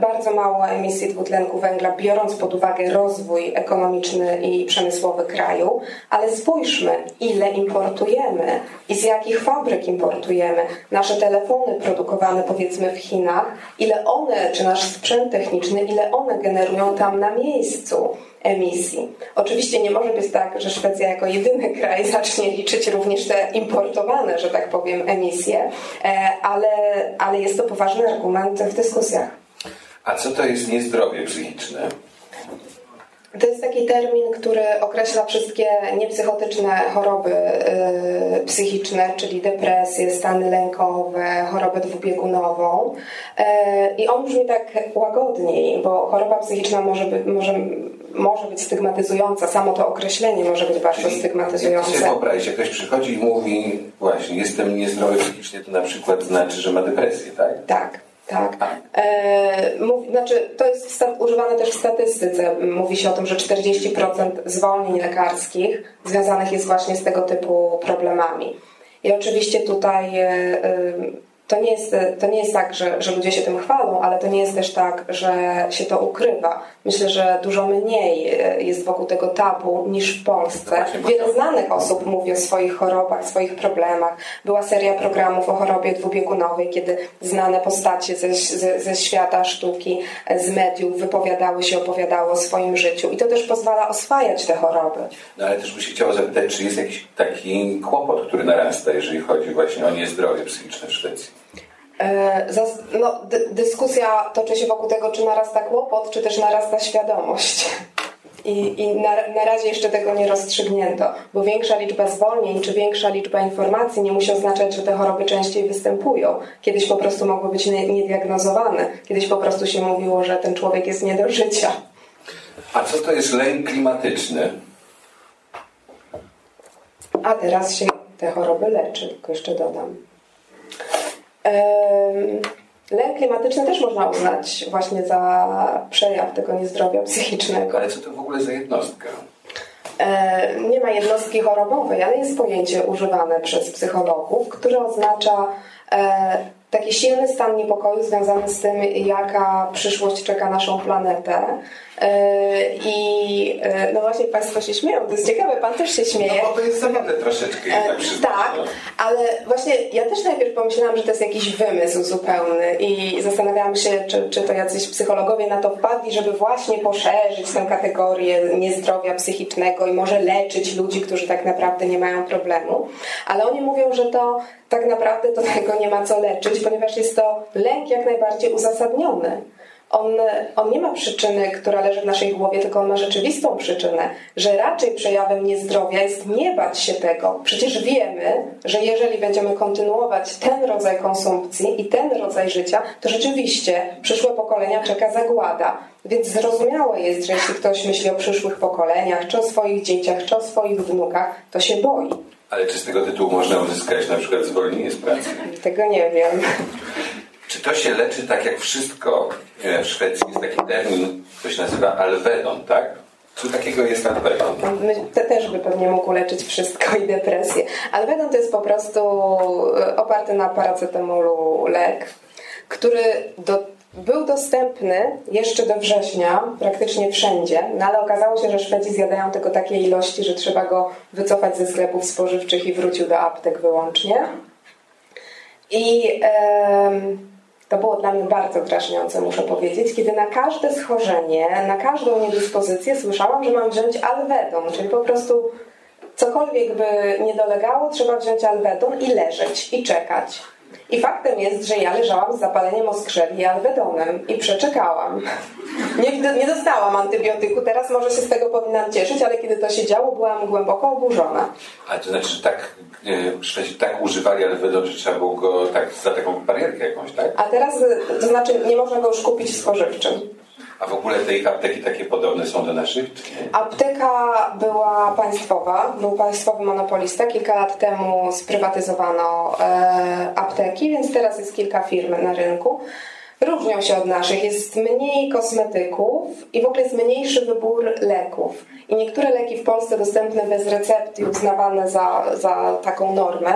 bardzo mało emisji dwutlenku węgla, biorąc pod uwagę rozwój ekonomiczny i przemysłowy kraju, ale spójrzmy, ile importujemy i z jakich fabryk importujemy. Nasze telefony produkowane powiedzmy w Chinach, ile one, czy nasz sprzęt techniczny, ile one generują tam na miejscu emisji. Oczywiście nie może być tak, że Szwecja jako jedyny kraj zacznie liczyć również te importowane, że tak powiem, emisje, e, ale, ale jest to poważny argument w dyskusjach. A co to jest niezdrowie psychiczne? To jest taki termin, który określa wszystkie niepsychotyczne choroby yy, psychiczne, czyli depresje, stany lękowe, chorobę dwubiegunową. Yy, I on brzmi tak łagodniej, bo choroba psychiczna może, by, może, może być stygmatyzująca. Samo to określenie może być bardzo czyli stygmatyzujące. Jak sobie wyobraź, jak ktoś przychodzi i mówi właśnie jestem niezdrowy psychicznie, to na przykład znaczy, że ma depresję, tak? Tak. Tak. E, mów, znaczy, to jest używane też w statystyce. Mówi się o tym, że 40% zwolnień lekarskich związanych jest właśnie z tego typu problemami. I oczywiście tutaj e, e, to nie jest, to nie jest tak, że, że ludzie się tym chwalą, ale to nie jest też tak, że się to ukrywa. Myślę, że dużo mniej e, jest wokół tego tabu niż w Polsce. Wiele znanych osób mówi o swoich chorobach, swoich problemach. Była seria programów o chorobie dwubiegunowej, kiedy znane postacie ze, ze, ze świata sztuki, e, z mediów wypowiadały się, opowiadały o swoim życiu. I to też pozwala oswajać te choroby. No ale też bym się chciała zapytać, czy jest jakiś taki kłopot, który narasta, jeżeli chodzi właśnie o niezdrowie psychiczne w Szwecji? E, no, dyskusja toczy się wokół tego, czy narasta kłopot, czy też narasta świadomość. I, i na, na razie jeszcze tego nie rozstrzygnięto, bo większa liczba zwolnień czy większa liczba informacji nie musi oznaczać, że te choroby częściej występują. Kiedyś po prostu mogły być niediagnozowane. Kiedyś po prostu się mówiło, że ten człowiek jest nie do życia. A co to jest lęk klimatyczny? A teraz się te choroby leczy, tylko jeszcze dodam. Lęk klimatyczny też można uznać właśnie za przejaw tego niezdrowia psychicznego. Ale co to w ogóle za jednostka? Nie ma jednostki chorobowej, ale jest pojęcie używane przez psychologów, które oznacza e, taki silny stan niepokoju związany z tym, jaka przyszłość czeka naszą planetę. E, I e, no właśnie Państwo się śmieją, to jest ciekawe, Pan też się śmieje. No bo to jest zabawne troszeczkę. tak, tak, ale właśnie ja też najpierw pomyślałam, że to jest jakiś wymysł zupełny i zastanawiałam się, czy, czy to jacyś psychologowie na to wpadli, żeby właśnie poszerzyć tę kategorię niezdrowia psychicznego i może leczyć ludzi, którzy tak naprawdę nie mają problemu. Ale oni mówią, że to tak naprawdę to tego nie ma co leczyć, ponieważ jest to lęk jak najbardziej uzasadniony on, on nie ma przyczyny, która leży w naszej głowie, tylko on ma rzeczywistą przyczynę, że raczej przejawem niezdrowia jest nie bać się tego. Przecież wiemy, że jeżeli będziemy kontynuować ten rodzaj konsumpcji i ten rodzaj życia, to rzeczywiście przyszłe pokolenia czeka zagłada. Więc zrozumiałe jest, że jeśli ktoś myśli o przyszłych pokoleniach, czy o swoich dzieciach, czy o swoich wnukach, to się boi. Ale czy z tego tytułu można uzyskać na przykład zwolnienie z pracy? Tego nie wiem. Czy to się leczy tak jak wszystko w Szwecji? Jest taki termin, to się nazywa alvedon, tak? Co takiego jest alvedon? Te też by pewnie mógł leczyć wszystko i depresję. Alvedon to jest po prostu e, oparty na paracetamolu lek, który do, był dostępny jeszcze do września praktycznie wszędzie, no ale okazało się, że Szwedzi zjadają tego takie ilości, że trzeba go wycofać ze sklepów spożywczych i wrócił do aptek wyłącznie. I... To było dla mnie bardzo drażniące, muszę powiedzieć, kiedy na każde schorzenie, na każdą niedyspozycję słyszałam, że mam wziąć alwedon, czyli po prostu cokolwiek by nie dolegało, trzeba wziąć alwedon i leżeć i czekać. I faktem jest, że ja leżałam z zapaleniem oskrzewi i alwedonem i przeczekałam. Nie, nie dostałam antybiotyku, teraz może się z tego powinnam cieszyć, ale kiedy to się działo, byłam głęboko oburzona. A to znaczy, że tak Szwedzi tak używali alwedon, że trzeba było go tak za taką barierkę jakąś, tak? A teraz, to znaczy, nie można go już kupić w spożywczym. A w ogóle te ich apteki takie podobne są do naszych? Apteka była państwowa, był państwowy monopolista. Kilka lat temu sprywatyzowano e, apteki, więc teraz jest kilka firm na rynku. Różnią się od naszych. Jest mniej kosmetyków i w ogóle jest mniejszy wybór leków. I niektóre leki w Polsce dostępne bez recepty uznawane za, za taką normę,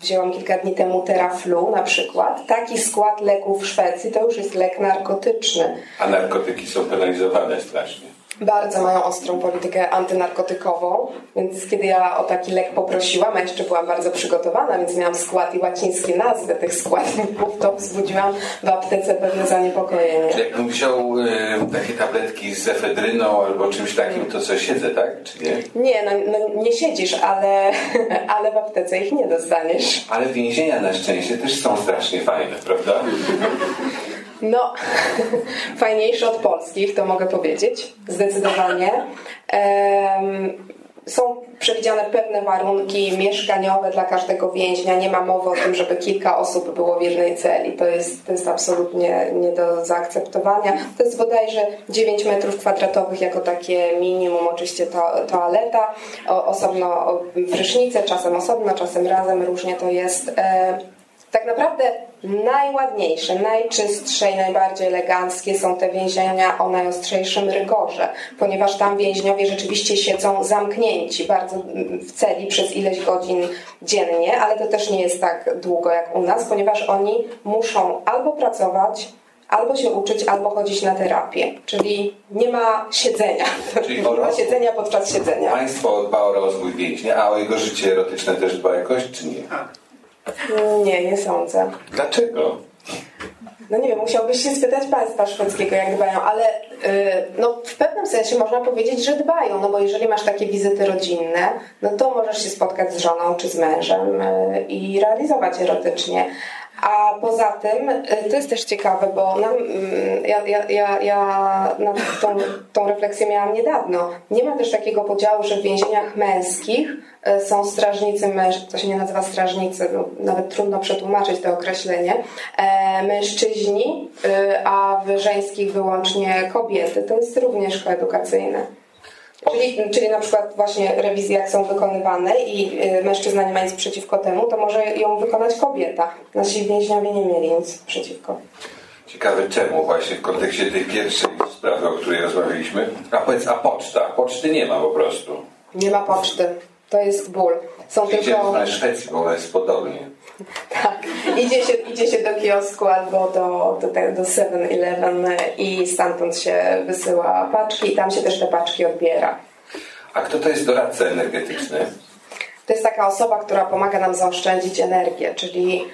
wzięłam kilka dni temu Teraflu na przykład, taki skład leków w Szwecji to już jest lek narkotyczny. A narkotyki są penalizowane strasznie bardzo mają ostrą politykę antynarkotykową, więc kiedy ja o taki lek poprosiłam, a jeszcze byłam bardzo przygotowana, więc miałam skład i łacińskie nazwy tych składników, to wzbudziłam w aptece pewne zaniepokojenie. Czy jakbym wziął y, takie tabletki z efedryną albo czymś takim, to co siedzę, tak? Czy nie? Nie, no, no nie siedzisz, ale, ale w aptece ich nie dostaniesz. Ale więzienia na szczęście też są strasznie fajne, prawda? No, fajniejsze od polskich, to mogę powiedzieć, zdecydowanie. Są przewidziane pewne warunki mieszkaniowe dla każdego więźnia. Nie ma mowy o tym, żeby kilka osób było w jednej celi. To jest, to jest absolutnie nie do zaakceptowania. To jest bodajże 9 metrów kwadratowych jako takie minimum. Oczywiście to, toaleta, osobno prysznice, czasem osobno, czasem razem, różnie to jest. Tak naprawdę najładniejsze, najczystsze i najbardziej eleganckie są te więzienia o najostrzejszym rygorze, ponieważ tam więźniowie rzeczywiście siedzą zamknięci bardzo w celi przez ileś godzin dziennie, ale to też nie jest tak długo jak u nas, ponieważ oni muszą albo pracować, albo się uczyć, albo chodzić na terapię. Czyli nie ma siedzenia. Czyli nie ma siedzenia podczas siedzenia. Państwo dba o rozwój więźnia, a o jego życie erotyczne też dba jakoś, czy nie? Tak. Nie, nie sądzę. Dlaczego? No nie wiem, musiałbyś się spytać państwa szwedzkiego, jak dbają, ale yy, no, w pewnym sensie można powiedzieć, że dbają, no bo jeżeli masz takie wizyty rodzinne, no to możesz się spotkać z żoną czy z mężem yy, i realizować erotycznie. A poza tym, y, to jest też ciekawe, bo nam, mm, ja, ja, ja, ja tą, tą refleksję miałam niedawno. Nie ma też takiego podziału, że w więzieniach męskich y, są strażnicy mężczyzn, to się nie nazywa strażnicy, no, nawet trudno przetłumaczyć to określenie, e, mężczyźni, y, a w żeńskich wyłącznie kobiety. To jest również koedukacyjne. Czyli, czyli na przykład właśnie rewizje jak są wykonywane i y, mężczyzna nie ma nic przeciwko temu, to może ją wykonać kobieta. Nasi więźniowie nie mieli nic przeciwko. Ciekawe czemu właśnie w kontekście tej pierwszej sprawy, o której rozmawialiśmy. A powiedz, a poczta? Poczty nie ma po prostu. Nie ma poczty. To jest ból. Są Idziemy tylko... na Szwecji, bo ona jest podobnie. Tak. Idzie się, idzie się do kiosku albo do, do, do 7-Eleven i stamtąd się wysyła paczki i tam się też te paczki odbiera. A kto to jest doradca energetyczny? To jest taka osoba, która pomaga nam zaoszczędzić energię, czyli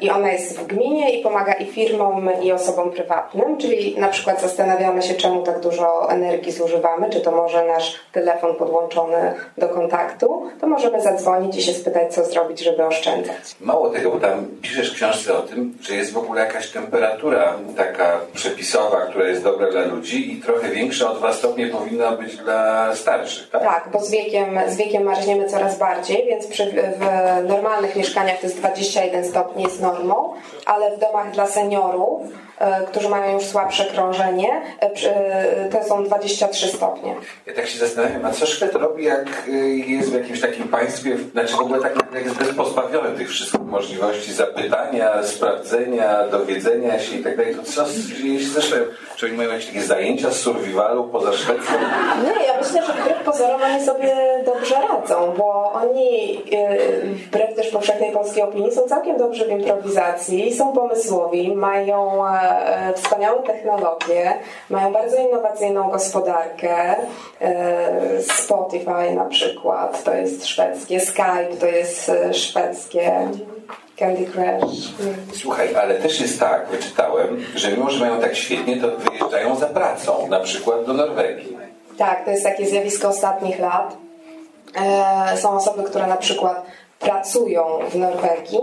i ona jest w gminie i pomaga i firmom, i osobom prywatnym, czyli na przykład zastanawiamy się, czemu tak dużo energii zużywamy, czy to może nasz telefon podłączony do kontaktu, to możemy zadzwonić i się spytać, co zrobić, żeby oszczędzać. Mało tego, bo tam piszesz w książce o tym, że jest w ogóle jakaś temperatura taka przepisowa, która jest dobra dla ludzi i trochę większa o dwa stopnie powinna być dla starszych, tak? Tak, bo z wiekiem, z wiekiem marzniemy coraz bardziej, więc przy, w normalnych mieszkaniach to jest 21 stopni jest normą, ale w domach dla seniorów, którzy mają już słabsze krążenie, e, e, to są 23 stopnie. Ja tak się zastanawiam, a co Szwed robi, jak jest w jakimś takim państwie, znaczy w ogóle tak jest pozbawiony tych wszystkich możliwości zapytania, sprawdzenia, dowiedzenia się i tak dalej, to co dzieje się ze Szwedem? Czy oni mają jakieś takie zajęcia z survivalu poza Szwecją? Nie, ja myślę, że wbrew pozorom oni sobie dobrze radzą, bo oni e, wbrew też powszechnej polskiej opinii są całkiem dobrzy w improwizacji, są pomysłowi, mają e, wspaniałe technologie, mają bardzo innowacyjną gospodarkę. E, Spotify na przykład to jest szwedzkie, Skype to jest e, szwedzkie, Candy Crush. Słuchaj, ale też jest tak, wyczytałem, że mimo, że mają tak świetnie, to wyjeżdżają za pracą, na przykład do Norwegii. Tak, to jest takie zjawisko ostatnich lat. E, są osoby, które na przykład pracują w Norwegii,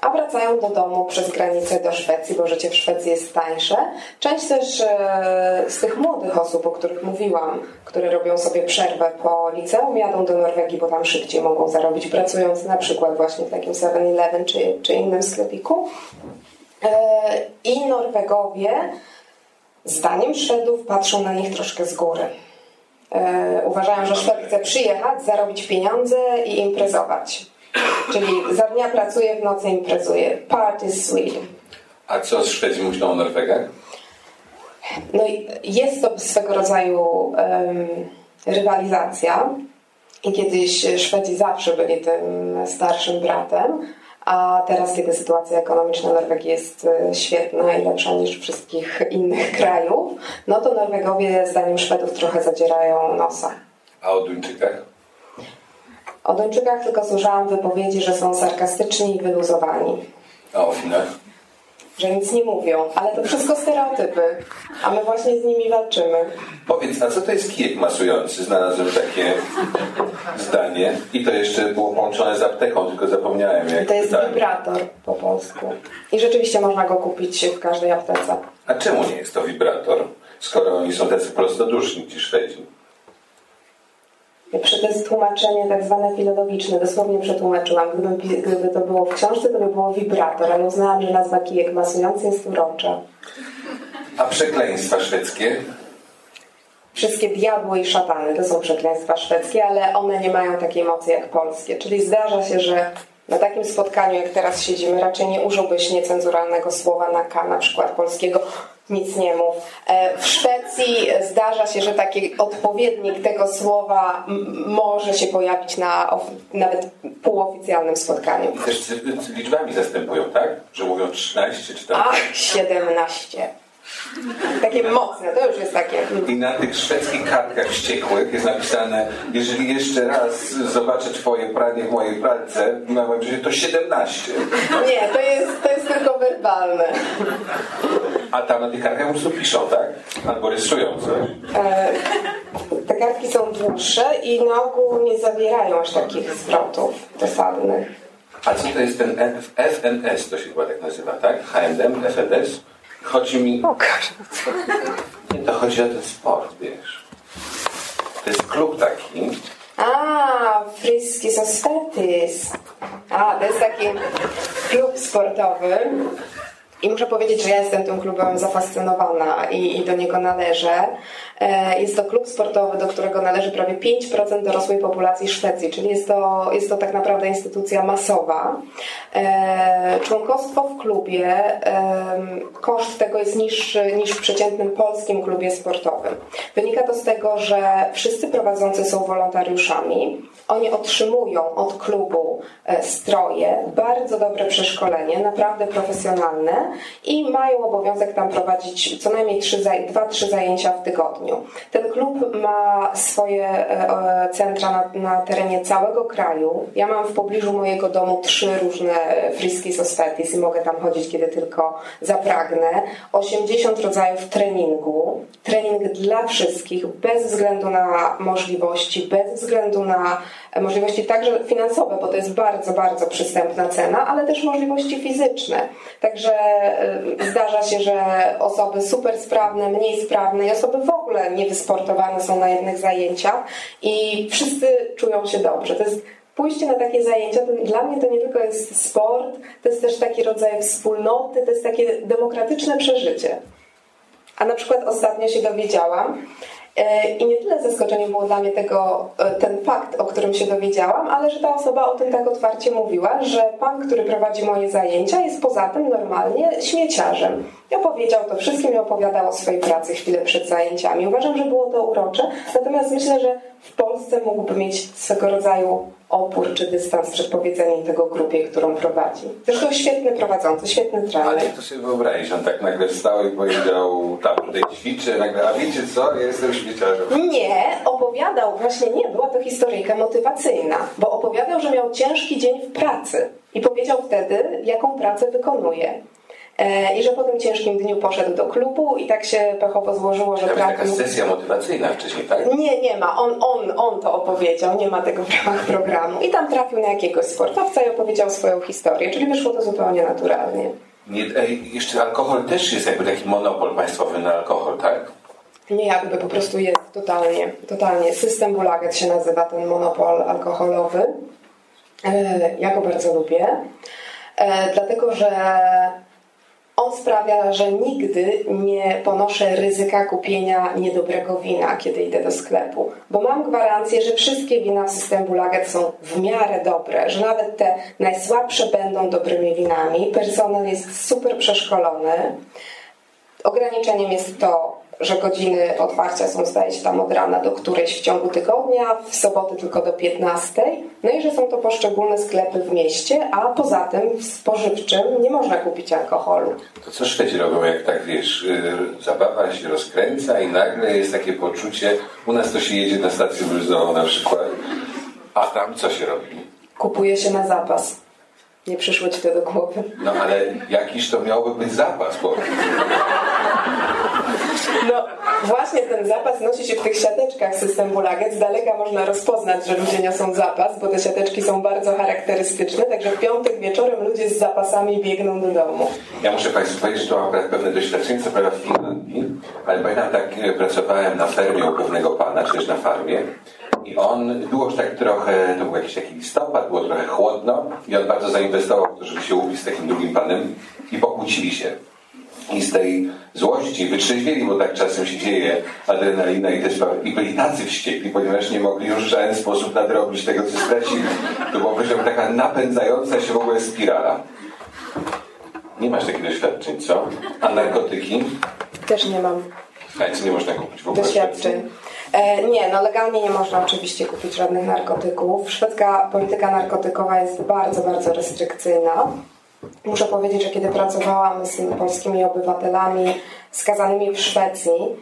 a wracają do domu przez granicę do Szwecji, bo życie w Szwecji jest tańsze. Część też e, z tych młodych osób, o których mówiłam, które robią sobie przerwę po liceum, jadą do Norwegii, bo tam szybciej mogą zarobić, pracując na przykład właśnie w takim 7-Eleven czy, czy innym sklepiku. E, I Norwegowie, zdaniem Szwedów, patrzą na nich troszkę z góry. E, uważają, że Szwed chce przyjechać, zarobić pieniądze i imprezować. Czyli za dnia pracuje, w nocy imprezuje. Party Sweden. A co z Szwedzi myślą o Norwegach? No i jest to swego rodzaju em, rywalizacja. I kiedyś Szwedzi zawsze byli tym starszym bratem, a teraz, kiedy sytuacja ekonomiczna Norwegii jest e, świetna i lepsza niż wszystkich innych krajów, no to Norwegowie, zdaniem Szwedów, trochę zadzierają nosa. A o Duńczykach? O Duńczykach tylko słyszałam wypowiedzi, że są sarkastyczni i wyluzowani. A o Finach? Że nic nie mówią, ale to wszystko stereotypy, a my właśnie z nimi walczymy. Powiedz, a co to jest kijek masujący? Znalazłem takie zdanie i to jeszcze było połączone z apteką, tylko zapomniałem jak To jest pytałem. wibrator po polsku. I rzeczywiście można go kupić w każdej aptece. A czemu nie jest to wibrator, skoro oni są tacy prostoduszni, ci Szwedzi? To jest tłumaczenie tak zwane filologiczne, dosłownie przetłumaczyłam. Gdyby, gdyby to było w książce, to by było wibrator, ale uznałam, że nazwa kijek masujący jest urocza. A przekleństwa szwedzkie? Wszystkie diabły i szatany to są przekleństwa szwedzkie, ale one nie mają takiej mocy jak polskie. Czyli zdarza się, że na takim spotkaniu, jak teraz siedzimy, raczej nie użyłbyś niecenzuralnego słowa na K, na przykład polskiego, nic nie mów. E, W Szwecji zdarza się, że taki odpowiednik tego słowa może się pojawić na nawet półoficjalnym spotkaniu. I też liczbami zastępują, tak? Że mówią 13 czy tam. Ach, 17. Takie mocne, to już jest takie. I na tych szwedzkich kartkach wściekłych jest napisane, jeżeli jeszcze raz zobaczę twoje pranie w mojej pralce, na moim życiu, to 17. Nie, to jest, to jest tylko werbalne. A tam na tych kartkach po prostu piszą, tak? Albo rysują coś. E, Te kartki są dłuższe i na ogół nie zawierają aż takich zwrotów dosadnych. A co to jest ten FNS, to się chyba tak nazywa, tak? H&M, FNS? Chodzi mi... Pokaż. Nie, to chodzi o ten sport, wiesz. To jest klub taki, A, Frisky Societies. A, to jest taki klub sportowy. I muszę powiedzieć, że ja jestem tym klubem zafascynowana i, i do niego należę. E, Jest to klub sportowy, do którego należy prawie 5% dorosłej populacji Szwecji, czyli jest to, jest to tak naprawdę instytucja masowa. E, Członkostwo w klubie, em, koszt tego jest niższy niż w przeciętnym polskim klubie sportowym. Wynika to z tego, że wszyscy prowadzący są wolontariuszami. Oni otrzymują od klubu e, stroje, bardzo dobre przeszkolenie, naprawdę profesjonalne i mają obowiązek tam prowadzić co najmniej 2-3 zajęcia w tygodniu. Ten klub ma swoje e, e, centra na, na terenie całego kraju. Ja mam w pobliżu mojego domu trzy różne frisky societies i mogę tam chodzić, kiedy tylko zapragnę. 80 rodzajów treningu. Trening dla wszystkich, bez względu na możliwości, bez względu na możliwości także finansowe, bo to jest bardzo, bardzo przystępna cena, ale też możliwości fizyczne. Także zdarza się, że osoby super sprawne, mniej sprawne i osoby w ogóle niewysportowane są na jednych zajęciach i wszyscy czują się dobrze. To jest pójście na takie zajęcia, to dla mnie to nie tylko jest sport, to jest też taki rodzaj wspólnoty, to jest takie demokratyczne przeżycie. A na przykład ostatnio się dowiedziałam, e, i nie tyle zaskoczeniem było dla mnie tego, e, ten fakt, o którym się dowiedziałam, ale że ta osoba o tym tak otwarcie mówiła, że pan, który prowadzi moje zajęcia, jest poza tym normalnie śmieciarzem. I opowiedział to wszystkim i opowiadał o swojej pracy chwilę przed zajęciami. Uważam, że było to urocze, natomiast myślę, że w Polsce mógłby mieć swego rodzaju opór czy dystans przed powiedzeniem tego grupie, którą prowadzi. Zresztą świetny prowadzący, świetny ale trener. jak to sobie wyobrazić, on tak nagle wstał i powiedział, tam tutaj ćwiczę, nagle, a wiecie co, ja jestem śmieciarzem. Nie, opowiadał, właśnie nie, była to historyjka motywacyjna, bo opowiadał, że miał ciężki dzień w pracy i powiedział wtedy, jaką pracę wykonuje. E, I że po tym ciężkim dniu poszedł do klubu i tak się pechowo złożyło, że To jest taka sesja motywacyjna wcześniej, tak? Nie, nie ma. On, on, on to opowiedział, nie ma tego w ramach programu. I tam trafił na jakiegoś sportowca i opowiedział swoją historię, czyli wyszło to zupełnie naturalnie. Nie, jeszcze alkohol też jest jakby taki monopol państwowy na alkohol, tak? Nie jakby, po prostu jest totalnie, totalnie. System Bulaget się nazywa ten monopol alkoholowy. E, Ja go bardzo lubię, e, dlatego że on sprawia, że nigdy nie ponoszę ryzyka kupienia niedobrego wina, kiedy idę do sklepu, bo mam gwarancję, że wszystkie wina w systemie Bulaget są w miarę dobre, że nawet te najsłabsze będą dobrymi winami. Personel jest super przeszkolony. Ograniczeniem jest to, że godziny otwarcia są zdaje się tam od rana do którejś w ciągu tygodnia, w soboty tylko do 15. No i że są to poszczególne sklepy w mieście, a poza tym w spożywczym nie można kupić alkoholu. To co Szwedzi robią, jak tak wiesz, yy, zabawa się rozkręca i nagle jest takie poczucie, u nas to się jedzie na stację benzynową na przykład, a tam co się robi? Kupuje się na zapas. Nie przyszło ci to do głowy. No ale jakiś to miałby być zapas, bo No właśnie ten zapas nosi się w tych siateczkach system Bulaget. Z daleka można rozpoznać, że ludzie niosą zapas, bo te siateczki są bardzo charakterystyczne. Także w piątek wieczorem ludzie z zapasami biegną do domu. ja muszę Państwu powiedzieć, że to mam pewne doświadczenie, co prawda w Finlandii, ale pamiętam tak, e, pracowałem na fermie u pewnego pana, czy też na farmie i on, było już tak trochę, to był jakiś taki listopad, było trochę chłodno i on bardzo zainwestował w to, żeby się ubić z takim drugim panem i pokłócili się. I z tej złości wytrzeźwieli, bo tak czasem się dzieje, adrenalina i też i byli tacy wściekli, ponieważ nie mogli już w żaden sposób nadrobić tego, co stracili. To była powiedziałbym, taka napędzająca się w ogóle spirala. Nie masz takich doświadczeń, co? A narkotyki? Też nie mam A co nie można kupić w ogóle? doświadczeń. E, nie, no legalnie nie można oczywiście kupić żadnych narkotyków. Szwedzka polityka narkotykowa jest bardzo, bardzo restrykcyjna. Muszę powiedzieć, że kiedy pracowałam z polskimi obywatelami skazanymi w Szwecji,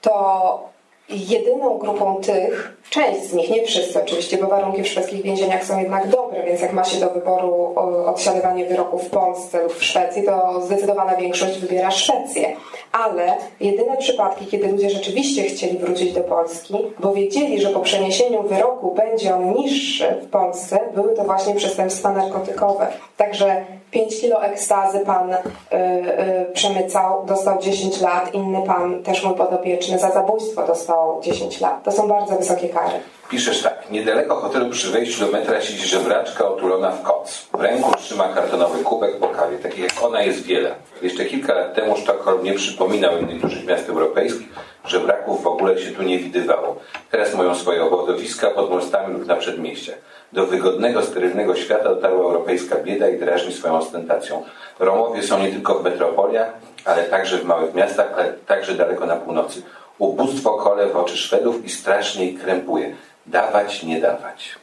to jedyną grupą tych, część z nich, nie wszyscy oczywiście, bo warunki w szwedzkich więzieniach są jednak dobre, więc jak ma się do wyboru odsiadywanie wyroku w Polsce lub w Szwecji, to zdecydowana większość wybiera Szwecję. Ale jedyne przypadki, kiedy ludzie rzeczywiście chcieli wrócić do Polski, bo wiedzieli, że po przeniesieniu wyroku będzie on niższy w Polsce, były to właśnie przestępstwa narkotykowe. Także 5 kilo ekstazy pan y, y, przemycał, dostał 10 lat, inny pan, też mój podopieczny, za zabójstwo dostał 10 lat. To są bardzo wysokie kary. Piszesz tak. Niedaleko hotelu przy wejściu do metra siedzi żebraczka otulona w koc. W ręku trzyma kartonowy kubek po kawie. Takich jak ona jest wiele. Jeszcze kilka lat temu Sztokholm nie przypominał innych dużych miast europejskich, żebraków w ogóle się tu nie widywało. Teraz mają swoje obozowiska pod mostami lub na przedmieściach. Do wygodnego, sterylnego świata dotarła europejska bieda i drażni swoją ostentacją. Romowie są nie tylko w metropoliach, ale także w małych miastach, ale także daleko na północy. Ubóstwo kole w oczy Szwedów i strasznie ich krępuje. Dawać, nie dawać.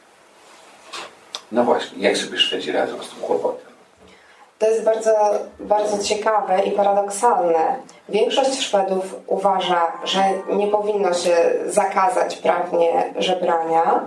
No właśnie, jak sobie Szwedzi radzą z tym kłopotem? To jest bardzo, bardzo ciekawe i paradoksalne. Większość Szwedów uważa, że nie powinno się zakazać prawnie żebrania,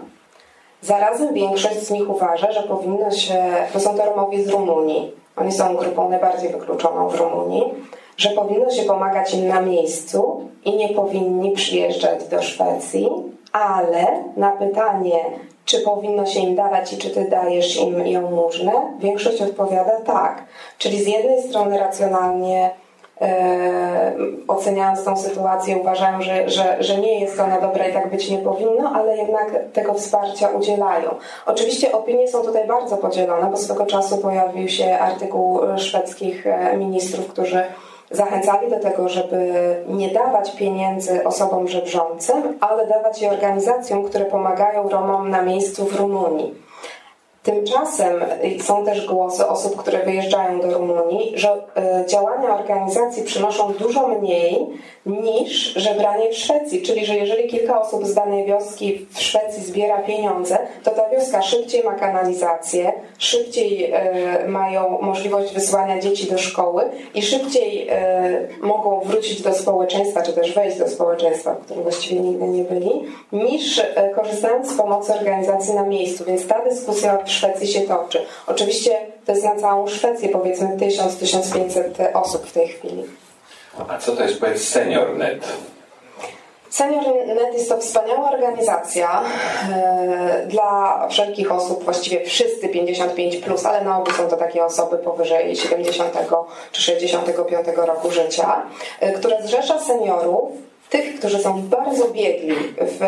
Zarazem większość z nich uważa, że powinno się, to są to Romowie z Rumunii, oni są grupą najbardziej wykluczoną w Rumunii, że powinno się pomagać im na miejscu i nie powinni przyjeżdżać do Szwecji, ale na pytanie, czy powinno się im dawać i czy ty dajesz im ją jałmużnę, większość odpowiada tak. Czyli z jednej strony racjonalnie e, oceniając tą sytuację, uważają, że, że, że nie jest ona dobra i tak być nie powinno, ale jednak tego wsparcia udzielają. Oczywiście opinie są tutaj bardzo podzielone, bo swego czasu pojawił się artykuł szwedzkich e, ministrów, którzy zachęcali do tego, żeby nie dawać pieniędzy osobom żebrzącym, ale dawać je organizacjom, które pomagają Romom na miejscu w Rumunii. Tymczasem są też głosy osób, które wyjeżdżają do Rumunii, że e, działania organizacji przynoszą dużo mniej niż żebranie w Szwecji. Czyli, że jeżeli kilka osób z danej wioski w Szwecji zbiera pieniądze, to ta wioska szybciej ma kanalizację, szybciej e, mają możliwość wysłania dzieci do szkoły i szybciej e, mogą wrócić do społeczeństwa, czy też wejść do społeczeństwa, w którym właściwie nigdy nie byli, niż korzystając z pomocy organizacji na miejscu. Więc ta dyskusja Szwecji się toczy. Oczywiście to jest na całą Szwecję powiedzmy 1000-1500 osób w tej chwili. A co to jest powiedz SeniorNet? SeniorNet jest to wspaniała organizacja e, dla wszelkich osób, właściwie wszyscy 55, plus, ale na ogół są to takie osoby powyżej 70 czy 65 roku życia, e, która zrzesza seniorów tych, którzy są bardzo biegli w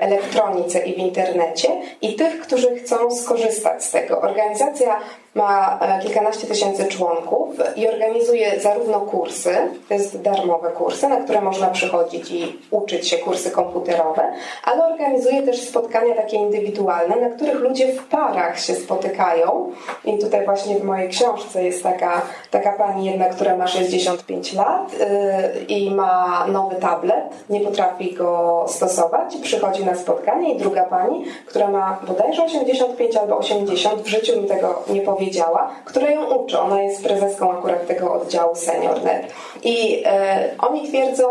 elektronice i w internecie i tych, którzy chcą skorzystać z tego. Organizacja ma e, kilkanaście tysięcy członków i organizuje zarówno kursy, to jest darmowe kursy, na które można przychodzić i uczyć się kursy komputerowe, ale organizuje też spotkania takie indywidualne, na których ludzie w parach się spotykają. I tutaj właśnie w mojej książce jest taka, taka pani jedna, która ma 65 lat yy, i ma nowy tablet, nie potrafi go stosować, przychodzi na spotkanie i druga pani, która ma bodajże 85 albo 80, w życiu mi tego nie powiedziała, powiedziała, która ją uczy. Ona jest prezeską akurat tego oddziału SeniorNet. I e, oni twierdzą,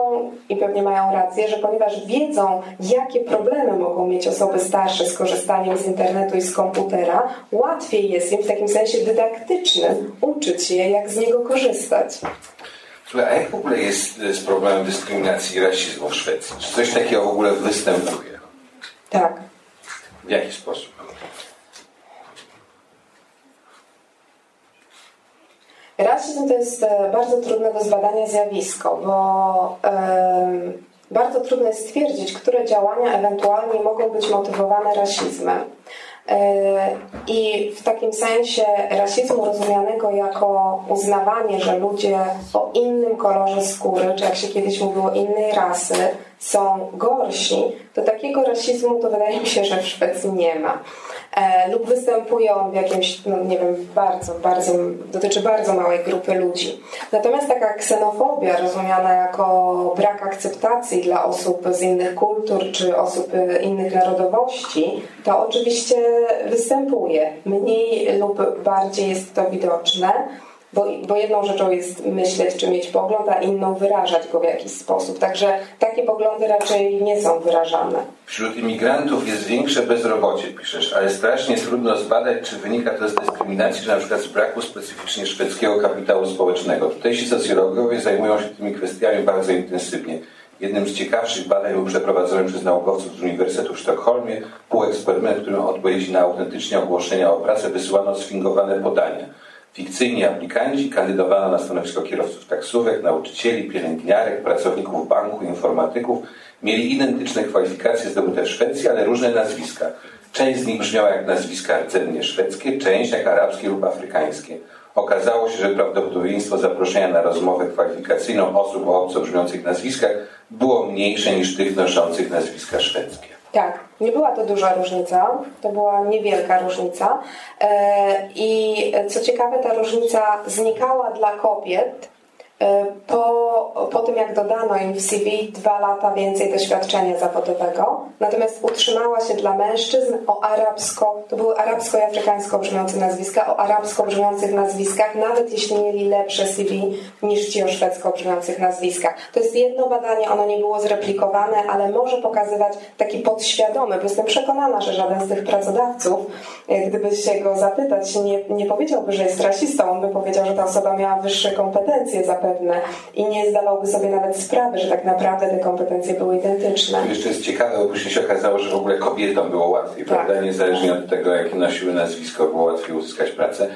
i pewnie mają rację, że ponieważ wiedzą, jakie problemy mogą mieć osoby starsze z korzystaniem z internetu i z komputera, łatwiej jest im w takim sensie dydaktycznym uczyć się, jak z niego korzystać. Słuchaj, a jak w ogóle jest z problemem dyskryminacji i rasizmu w Szwecji? Czy coś takiego w ogóle występuje? Tak. W jaki sposób? Rasizm to jest e, bardzo trudne do zbadania zjawisko, bo bardzo trudno jest stwierdzić, które działania ewentualnie mogą być motywowane rasizmem. E, I w takim sensie rasizmu rozumianego jako uznawanie, że ludzie o innym kolorze skóry, czy jak się kiedyś mówiło, innej rasy, są gorsi, to takiego rasizmu to wydaje mi się, że w Szwecji nie ma. E, lub występują w jakimś, no nie wiem, bardzo, bardzo, dotyczy bardzo małej grupy ludzi. Natomiast taka ksenofobia rozumiana jako brak akceptacji dla osób z innych kultur czy osób innych narodowości, to oczywiście występuje. Mniej lub bardziej jest to widoczne bo, bo jedną rzeczą jest myśleć czy mieć pogląd, a inną wyrażać go w jakiś sposób. Także takie poglądy raczej nie są wyrażane. Wśród imigrantów jest większe bezrobocie, piszesz, ale strasznie trudno zbadać, czy wynika to z dyskryminacji, czy na przykład z braku specyficznie szwedzkiego kapitału społecznego. Tutejsi socjologowie zajmują się tymi kwestiami bardzo intensywnie. Jednym z ciekawszych badań był przeprowadzony przez naukowców z Uniwersytetu w Sztokholmie półeksperyment, w którym odpowiedzi na autentycznie ogłoszenia o pracę wysyłano sfingowane podania. Fikcyjni aplikanci kandydowano na stanowisko kierowców taksówek, nauczycieli, pielęgniarek, pracowników banku, informatyków. Mieli identyczne kwalifikacje zdobyte w Szwecji, ale różne nazwiska. Część z nich brzmiała jak nazwiska rdzennie szwedzkie, część jak arabskie lub afrykańskie. Okazało się, że prawdopodobieństwo zaproszenia na rozmowę kwalifikacyjną osób o obco brzmiących nazwiskach było mniejsze niż tych noszących nazwiska szwedzkie. Tak, nie była to duża różnica, to była niewielka różnica. E, I co ciekawe, ta różnica znikała dla kobiet po, po tym, jak dodano im w CV dwa lata więcej doświadczenia zawodowego, natomiast utrzymała się dla mężczyzn o arabsko, to były arabsko i afrykańsko brzmiące nazwiska, o arabsko brzmiących nazwiskach, nawet jeśli mieli lepsze CV niż ci o szwedzko brzmiących nazwiskach. To jest jedno badanie, ono nie było zreplikowane, ale może pokazywać taki podświadomy, bo jestem przekonana, że żaden z tych pracodawców, e, gdyby się go zapytać, nie, nie powiedziałby, że jest rasistą, on by powiedział, że ta osoba miała wyższe kompetencje zapewne pewne i nie zdawałby sobie nawet sprawy, że tak naprawdę te kompetencje były identyczne. Jeszcze jest ciekawe, bo później się okazało, że w ogóle kobietom było łatwiej, tak. prawda? Niezależnie od tego, jakie nosiły nazwisko, było łatwiej uzyskać pracę.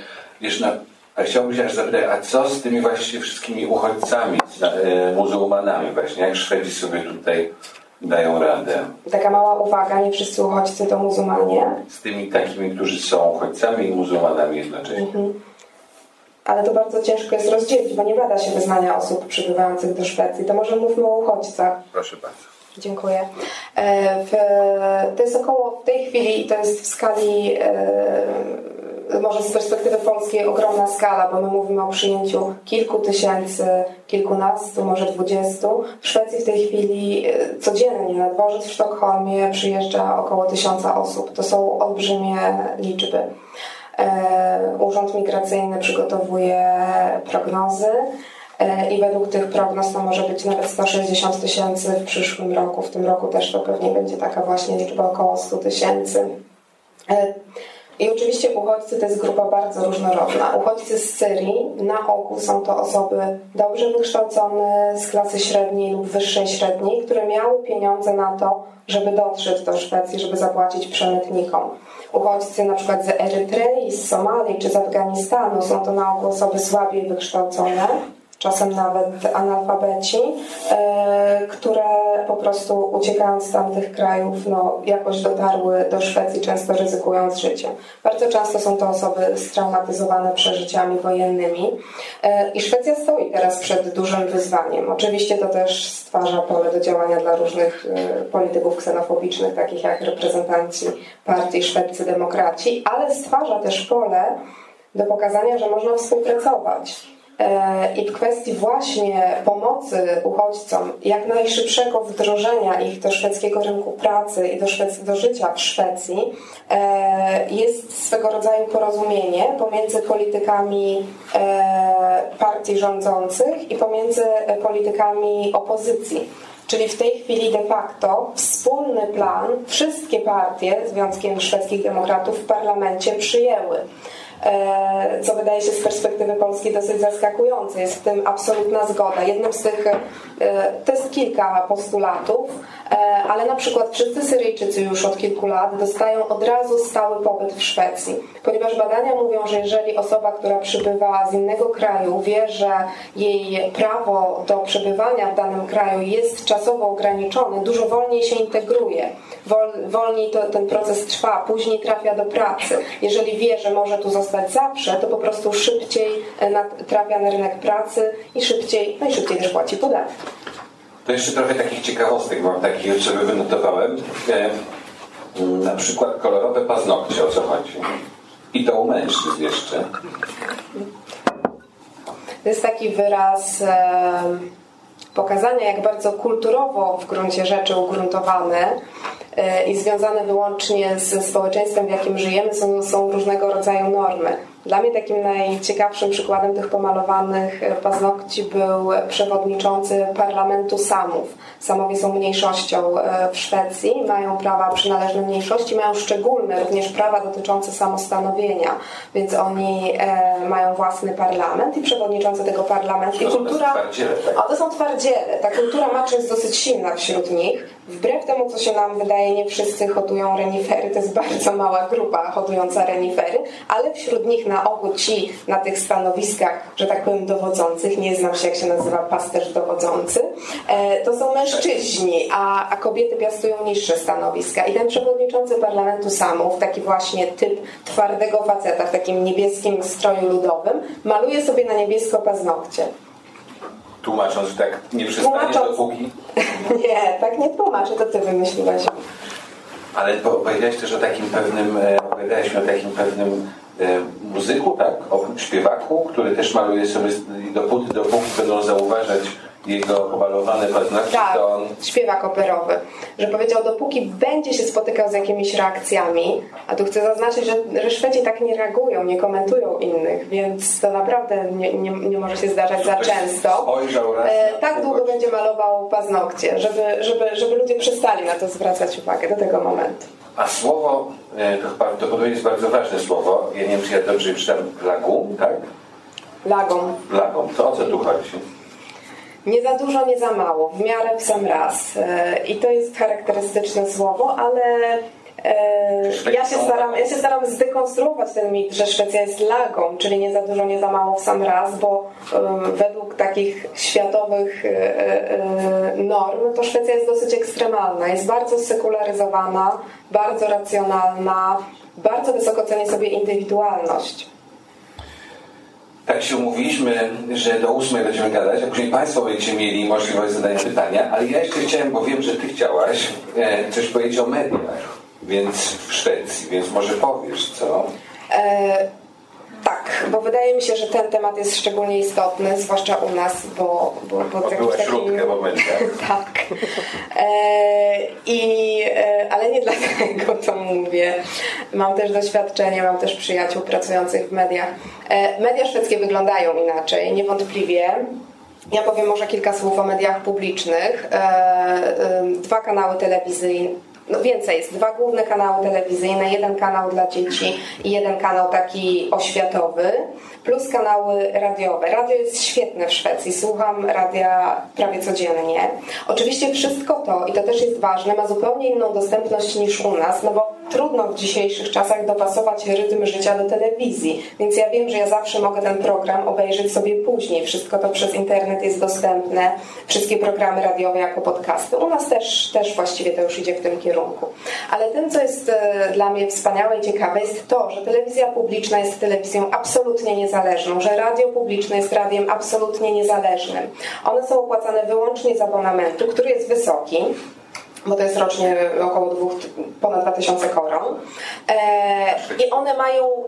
Wiesz, no, a chciałbym się aż zapytać, a co z tymi właśnie wszystkimi uchodźcami, e, muzułmanami właśnie? Jak Szwedzi sobie tutaj dają radę? Taka mała uwaga, nie wszyscy uchodźcy to muzułmanie. Z tymi takimi, którzy są uchodźcami i muzułmanami jednocześnie. Mhm ale to bardzo ciężko jest rozdzielić, bo nie bada się wyznania osób przybywających do Szwecji. To może mówmy o uchodźcach. Proszę bardzo. Dziękuję. E, w, to jest około w tej chwili, to jest w skali, e, może z perspektywy polskiej ogromna skala, bo my mówimy o przyjęciu kilku tysięcy, kilkunastu, może dwudziestu. W Szwecji w tej chwili e, codziennie na dworzec w Sztokholmie przyjeżdża około tysiąca osób. To są olbrzymie liczby. E, Urząd Migracyjny przygotowuje prognozy e, i według tych prognoz to może być nawet 160 tysięcy w przyszłym roku. W tym roku też to pewnie będzie taka właśnie liczba około 100 tysięcy. E, I oczywiście uchodźcy to jest grupa bardzo różnorodna. Uchodźcy z Syrii na ogół są to osoby dobrze wykształcone, z klasy średniej lub wyższej średniej, które miały pieniądze na to, żeby dotrzeć do Szwecji, żeby zapłacić przemytnikom uchodźcy na przykład z Erytrei, z Somalii czy z Afganistanu są to na ogół osoby słabiej wykształcone, czasem nawet analfabeci, e, które po prostu uciekając z tamtych krajów no, jakoś dotarły do Szwecji, często ryzykując życiem. Bardzo często są to osoby straumatyzowane przeżyciami wojennymi e, i Szwecja stoi teraz przed dużym wyzwaniem. Oczywiście to też stwarza pole do działania dla różnych e, polityków ksenofobicznych, takich jak reprezentanci partii szwedzcy demokraci, ale stwarza też pole do pokazania, że można współpracować I w kwestii właśnie pomocy uchodźcom, jak najszybszego wdrożenia ich do szwedzkiego rynku pracy i do, Szwecji, do życia w Szwecji, e, jest swego rodzaju porozumienie pomiędzy politykami e, partii rządzących i pomiędzy politykami opozycji. Czyli w tej chwili de facto wspólny plan wszystkie partie, z wyjątkiem szwedzkich demokratów, w parlamencie przyjęły. E, co wydaje się z perspektywy Polski dosyć zaskakujące. Jest w tym absolutna zgoda. Jednym z tych, e, to jest kilka postulatów, ale na przykład wszyscy Syryjczycy już od kilku lat dostają od razu stały pobyt w Szwecji, ponieważ badania mówią, że jeżeli osoba, która przybywa z innego kraju wie, że jej prawo do przebywania w danym kraju jest czasowo ograniczone, dużo wolniej się integruje, Wol, wolniej to, ten proces trwa, później trafia do pracy. Jeżeli wie, że może tu zostać zawsze, to po prostu szybciej e, trafia na rynek pracy i szybciej, no też płaci podatki. To jeszcze trochę takich ciekawostek mam takich, sobie wynotowałem. E, mm, na przykład kolorowe paznokcie, o co chodzi. I to u mężczyzn jeszcze. To jest taki wyraz e, pokazania, jak bardzo kulturowo w gruncie rzeczy ugruntowane i związane wyłącznie ze społeczeństwem, w jakim żyjemy, są, są różnego rodzaju normy. Dla mnie takim najciekawszym przykładem tych pomalowanych e, paznokci był przewodniczący parlamentu Samów. Samowie są mniejszością e, w Szwecji, mają prawa przynależne mniejszości, mają szczególne również prawa dotyczące samostanowienia, więc oni e, mają własny parlament i przewodniczący tego parlamentu. I kultura, tak? o, to są twardziele. Ta kultura maczu jest dosyć silna wśród nich. Wbrew temu, co się nam wydaje, nie wszyscy hodują renifery, to jest bardzo mała grupa hodująca renifery, ale wśród nich na ogół ci na tych stanowiskach, że tak powiem, dowodzących, nie znam się jak się nazywa pasterz dowodzący, e, to są mężczyźni, a, a kobiety piastują niższe stanowiska. I ten przewodniczący parlamentu Samów, taki właśnie typ twardego faceta w takim niebieskim stroju ludowym, maluje sobie na niebiesko paznokcie. Tłumacząc, że tak nie przestanie Tłumacząc- dopóki... Nie, tak nie tłumaczę, to ty wymyśliłeś. Ale po- powiedziałeś też o takim pewnym, e, opowiadałeś o takim pewnym e, muzyku, tak? O śpiewaku, który też maluje sobie dopóty, dopóki będą zauważać jego pomalowane paznokcie, Tak, to on śpiewak operowy, że powiedział, dopóki będzie się spotykał z jakimiś reakcjami, a tu chcę zaznaczyć, że, że Szwedzi tak nie reagują, nie komentują innych, więc to naprawdę nie, nie, nie może się zdarzać za często. E, tak długo będzie malował paznokcie, żeby, żeby, żeby ludzie przestali na to zwracać uwagę do tego momentu. A słowo, e, to to jest bardzo ważne słowo. Ja nie wiem, czy ja dobrze czytam plagum, tak? Lagą. Plagum. To o co tu chodzi? Nie za dużo, nie za mało, w miarę w sam raz. E, I to jest charakterystyczne słowo, ale e, ja się, staram, ja się staram zdekonstruować ten mit, że Szwecja jest lagą, czyli nie za dużo, nie za mało w sam raz, bo według takich światowych e, norm to Szwecja jest dosyć ekstremalna. Jest bardzo sekularyzowana, bardzo racjonalna, bardzo wysoko ceni sobie indywidualność. Tak się umówiliśmy, że do ósmej będziemy gadać, a później Państwo będziecie mieli możliwość zadania pytania, ale ja jeszcze chciałem, bo wiem, że Ty chciałaś e, coś powiedzieć o mediach, więc w Szwecji, więc może powiesz, co? E, tak, bo wydaje mi się, że ten temat jest szczególnie istotny, zwłaszcza u nas, bo, bo, bo była takim- śrubka w momencie. tak. E, i, e, ale nie dlatego to mówię. Mam też doświadczenie, mam też przyjaciół pracujących w mediach. E, media szwedzkie wyglądają inaczej, niewątpliwie. Ja powiem może kilka słów o mediach publicznych. E, e, dwa kanały telewizyjne. No więcej jest, dwa główne kanały telewizyjne, jeden kanał dla dzieci i jeden kanał taki oświatowy, plus kanały radiowe. Radio jest świetne w Szwecji, słucham radia prawie codziennie. Oczywiście wszystko to, i to też jest ważne, ma zupełnie inną dostępność niż u nas, no bo trudno w dzisiejszych czasach dopasować rytm życia do telewizji, więc ja wiem, że ja zawsze mogę ten program obejrzeć sobie później. Wszystko to przez internet jest dostępne, wszystkie programy radiowe jako podcasty. U nas też, też właściwie to już idzie w tym kierunku. Ale tym, co jest e, dla mnie wspaniałe i ciekawe, jest to, że telewizja publiczna jest telewizją absolutnie niezależną, że radio publiczne jest radiem absolutnie niezależnym. One są opłacane wyłącznie z abonamentu, który jest wysoki bo to jest rocznie około dwóch, ponad 2000 koron. E, I one mają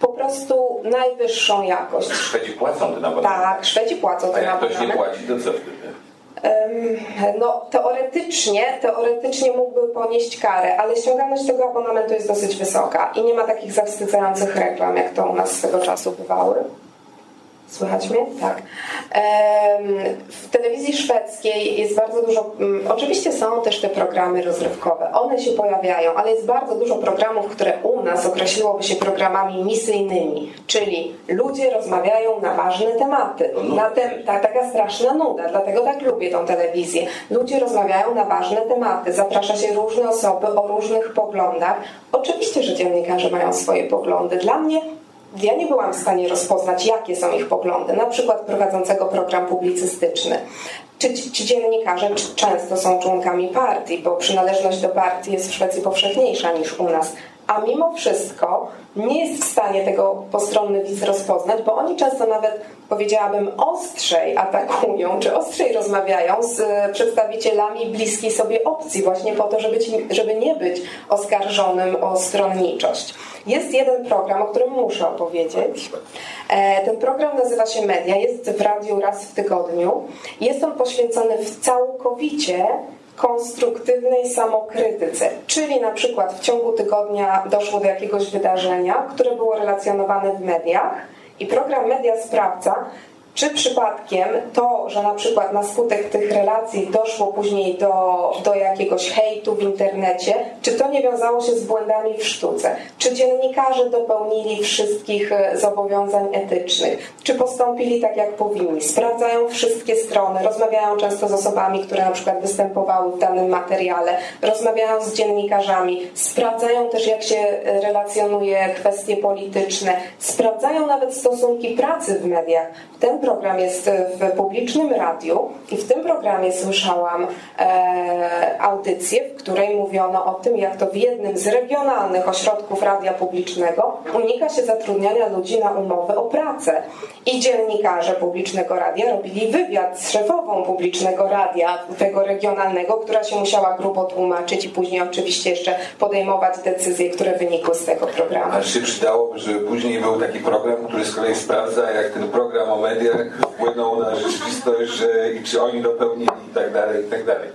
po prostu najwyższą jakość. Szwedzi płacą ten abonament. Tak, Szwedzi płacą A ten jak ktoś nie abonament. płaci, to co wtedy? No, teoretycznie, teoretycznie mógłby ponieść karę, ale ściągalność tego abonamentu jest dosyć wysoka i nie ma takich zawstydzających reklam, jak to u nas swego czasu bywały. Słychać mnie? Tak. W telewizji szwedzkiej jest bardzo dużo. mm, Oczywiście są też te programy rozrywkowe. One się pojawiają, ale jest bardzo dużo programów, które u nas określiłoby się programami misyjnymi, czyli ludzie rozmawiają na ważne tematy. To nuda. Na te, ta, taka straszna nuda, dlatego tak lubię tą telewizję. Ludzie rozmawiają na ważne tematy, zaprasza się różne osoby o różnych poglądach. Oczywiście, że dziennikarze mają swoje poglądy. Dla mnie ja nie byłam w stanie rozpoznać, jakie są ich poglądy, na przykład prowadzącego program publicystyczny. Czy ci dziennikarze czy- często są członkami partii, bo przynależność do partii jest w Szwecji powszechniejsza niż u nas. A mimo wszystko nie jest w stanie tego postronny widz rozpoznać, bo oni często nawet, powiedziałabym, ostrzej atakują, czy ostrzej rozmawiają z e, przedstawicielami bliskiej sobie opcji, właśnie po to, żeby, ci, żeby nie być oskarżonym o stronniczość. Jest jeden program, o którym muszę opowiedzieć. E, Ten program nazywa się Media, jest w radiu raz w tygodniu. Jest on poświęcony w całkowicie konstruktywnej samokrytyce, czyli na przykład w ciągu tygodnia doszło do jakiegoś wydarzenia, które było relacjonowane w mediach i program Media Sprawdza czy przypadkiem to, że na przykład na skutek tych relacji doszło później do, do jakiegoś hejtu w internecie, czy to nie wiązało się z błędami w sztuce? Czy dziennikarze dopełnili wszystkich e, zobowiązań etycznych? Czy postąpili tak, jak powinni? Sprawdzają wszystkie strony, rozmawiają często z osobami, które na przykład występowały w danym materiale, rozmawiają z dziennikarzami, sprawdzają też, jak się e, relacjonuje kwestie polityczne, sprawdzają nawet stosunki pracy w mediach. Ten program jest w publicznym radiu i w tym programie słyszałam e, audycję, w której mówiono o tym, jak to w jednym z regionalnych ośrodków radia publicznego unika się zatrudniania ludzi na umowy o pracę. I dziennikarze publicznego radia robili wywiad z szefową publicznego radia, tego regionalnego, która się musiała grubo tłumaczyć i później oczywiście jeszcze podejmować decyzje, które wynikły z tego programu. A się przydało, żeby później był taki program, który z kolei sprawdza, jak ten program o mediach wpłynął na rzeczywistość, że i czy oni dopełnili i tak dalej, i tak dalej.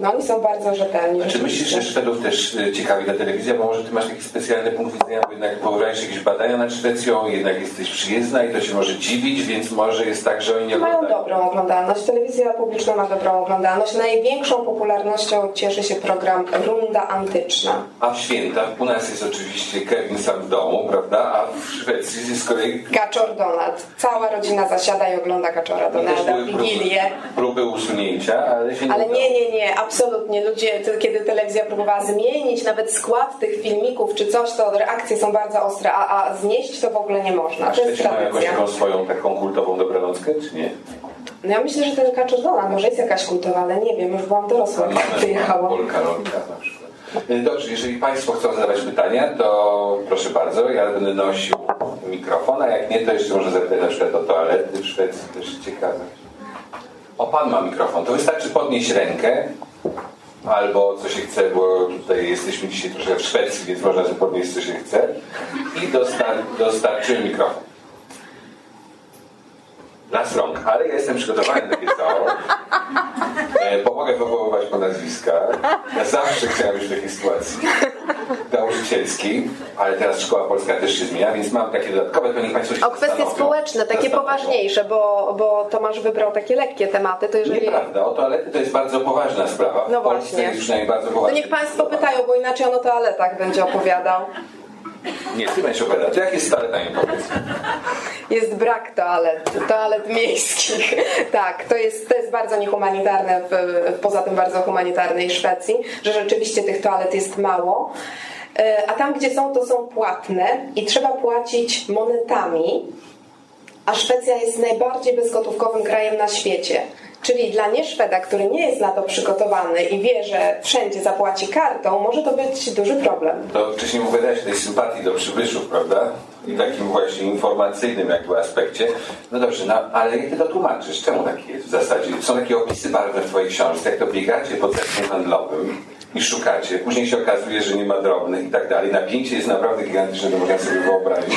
No oni są bardzo rzetelni. A czy myślisz, że Szwedów też e, ciekawi ta telewizja? Bo może ty masz taki specjalny punkt widzenia, bo jednak powołałeś jakieś badania nad Szwecją, jednak jesteś przyjezdna i to się może dziwić, więc może jest tak, że oni nie Mają oglądają. dobrą oglądalność. Telewizja publiczna ma dobrą oglądalność. Największą popularnością cieszy się program Runda Antyczna. A w święta u nas jest oczywiście Kevin sam w domu, prawda? A w Szwecji jest z kolei Kaczor Donald. Cała rodzina zasiada i ogląda Kaczora też Donalda w próby, Wigilię. próby usunięcia, ale się nie Ale udało. nie, nie, nie, absolutnie. Ludzie, kiedy telewizja próbowała zmienić nawet skład tych filmików czy coś, to reakcje są bardzo ostre, a, a znieść to w ogóle nie można. A To jest jakąś taką swoją taką kultową dobranockę, czy nie? No ja myślę, że ten Kaczor Donald może jest jakaś kultowa, ale nie wiem, już byłam dorosła, jak przyjechała. Polka, rolka na przykład. Dobrze, jeżeli Państwo chcą zadawać pytania, to proszę bardzo, ja będę nosił mikrofon, a jak nie, to jeszcze może zapytać na przykład o toalety w Szwecji, też ciekawe. O, Pan ma mikrofon, to wystarczy podnieść rękę, albo co się chce, bo tutaj jesteśmy dzisiaj troszkę w Szwecji, więc można sobie podnieść co się chce i dostar dostarczymy mikrofon. Rąk, ale ja jestem przygotowany na takie. E, Pomogę powoływać po nazwiskach. Ja zawsze chciałem być w takiej sytuacji nauczycielskiej, ale teraz szkoła polska też się zmienia, więc mam takie dodatkowe, to niech Państwo się O kwestie społeczne, takie poważniejsze, bo, bo Tomasz wybrał takie lekkie tematy, to jeżeli... Nieprawda, o toalety to jest bardzo poważna sprawa. No w Polsce właśnie. jest przynajmniej bardzo To poważna. niech Państwo pytają, bo inaczej on o toaletach będzie opowiadał. Nie, Ty będziesz opowiadać. To jak jest toaletami powiedz? Jest brak toalet, toalet miejskich. Tak, to jest, to jest bardzo niehumanitarne, w poza tym bardzo humanitarnej Szwecji, że rzeczywiście tych toalet jest mało. E, A tam, gdzie są, to są płatne i trzeba płacić monetami, a Szwecja jest najbardziej bezgotówkowym krajem na świecie. Czyli dla nieszweda, który nie jest na to przygotowany i wie, że wszędzie zapłaci kartą, może to być duży problem. To wcześniej opowiadałeś o tej sympatii do przybyszów, prawda? I takim właśnie informacyjnym jakby aspekcie. No dobrze, no, ale jak ty to tłumaczysz? Czemu tak jest w zasadzie? Są takie opisy barwne w twojej książce, jak to biegacie po centrum handlowym i szukacie. Później się okazuje, że nie ma drobnych i tak dalej. Napięcie jest naprawdę gigantyczne, to można sobie wyobrazić.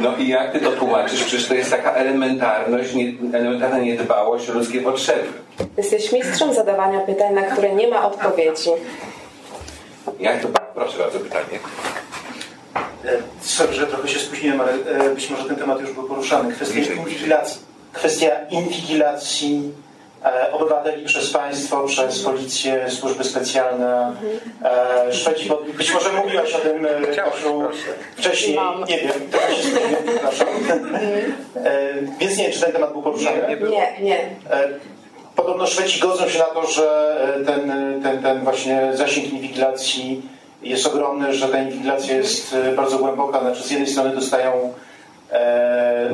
No i jak ty to tłumaczysz? Przecież to jest taka elementarność, nie, elementarna niedbałość o ludzkie potrzeby. Jesteś mistrzem zadawania pytań, na które nie ma odpowiedzi. Jak to, proszę bardzo, pytanie. E, Sorry, że trochę się spóźniłem, ale e, być może ten temat już był poruszany. Kwestia inwigilacji, kwestia inwigilacji obywateli przez państwo, przez policję, służby specjalne. E, Szwedzi, bo być może mówiłaś o tym e, Kasiu, wcześniej, Mam. nie wiem, trochę się przepraszam. E, Więc nie wiem, czy ten temat był poruszany. Nie, nie. E, Podobno Szweci godzą się na to, że e, ten, ten, ten właśnie zasięg inwigilacji jest ogromny, że ta inwigilacja jest e, bardzo głęboka. Znaczy z jednej strony dostają e,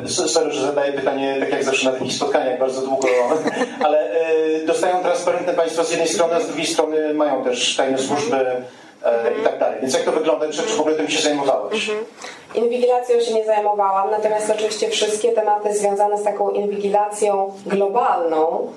Sorry, że zadaję pytanie tak jak zawsze na takich spotkaniach bardzo długo, ale e, dostają transparentne państwo z jednej strony, a z drugiej strony mają też tajne służby e, i tak dalej. Więc jak to wygląda? Czy, czy w ogóle tym się zajmowałeś? Inwigilacją się nie zajmowałam, natomiast oczywiście wszystkie tematy związane z taką inwigilacją globalną,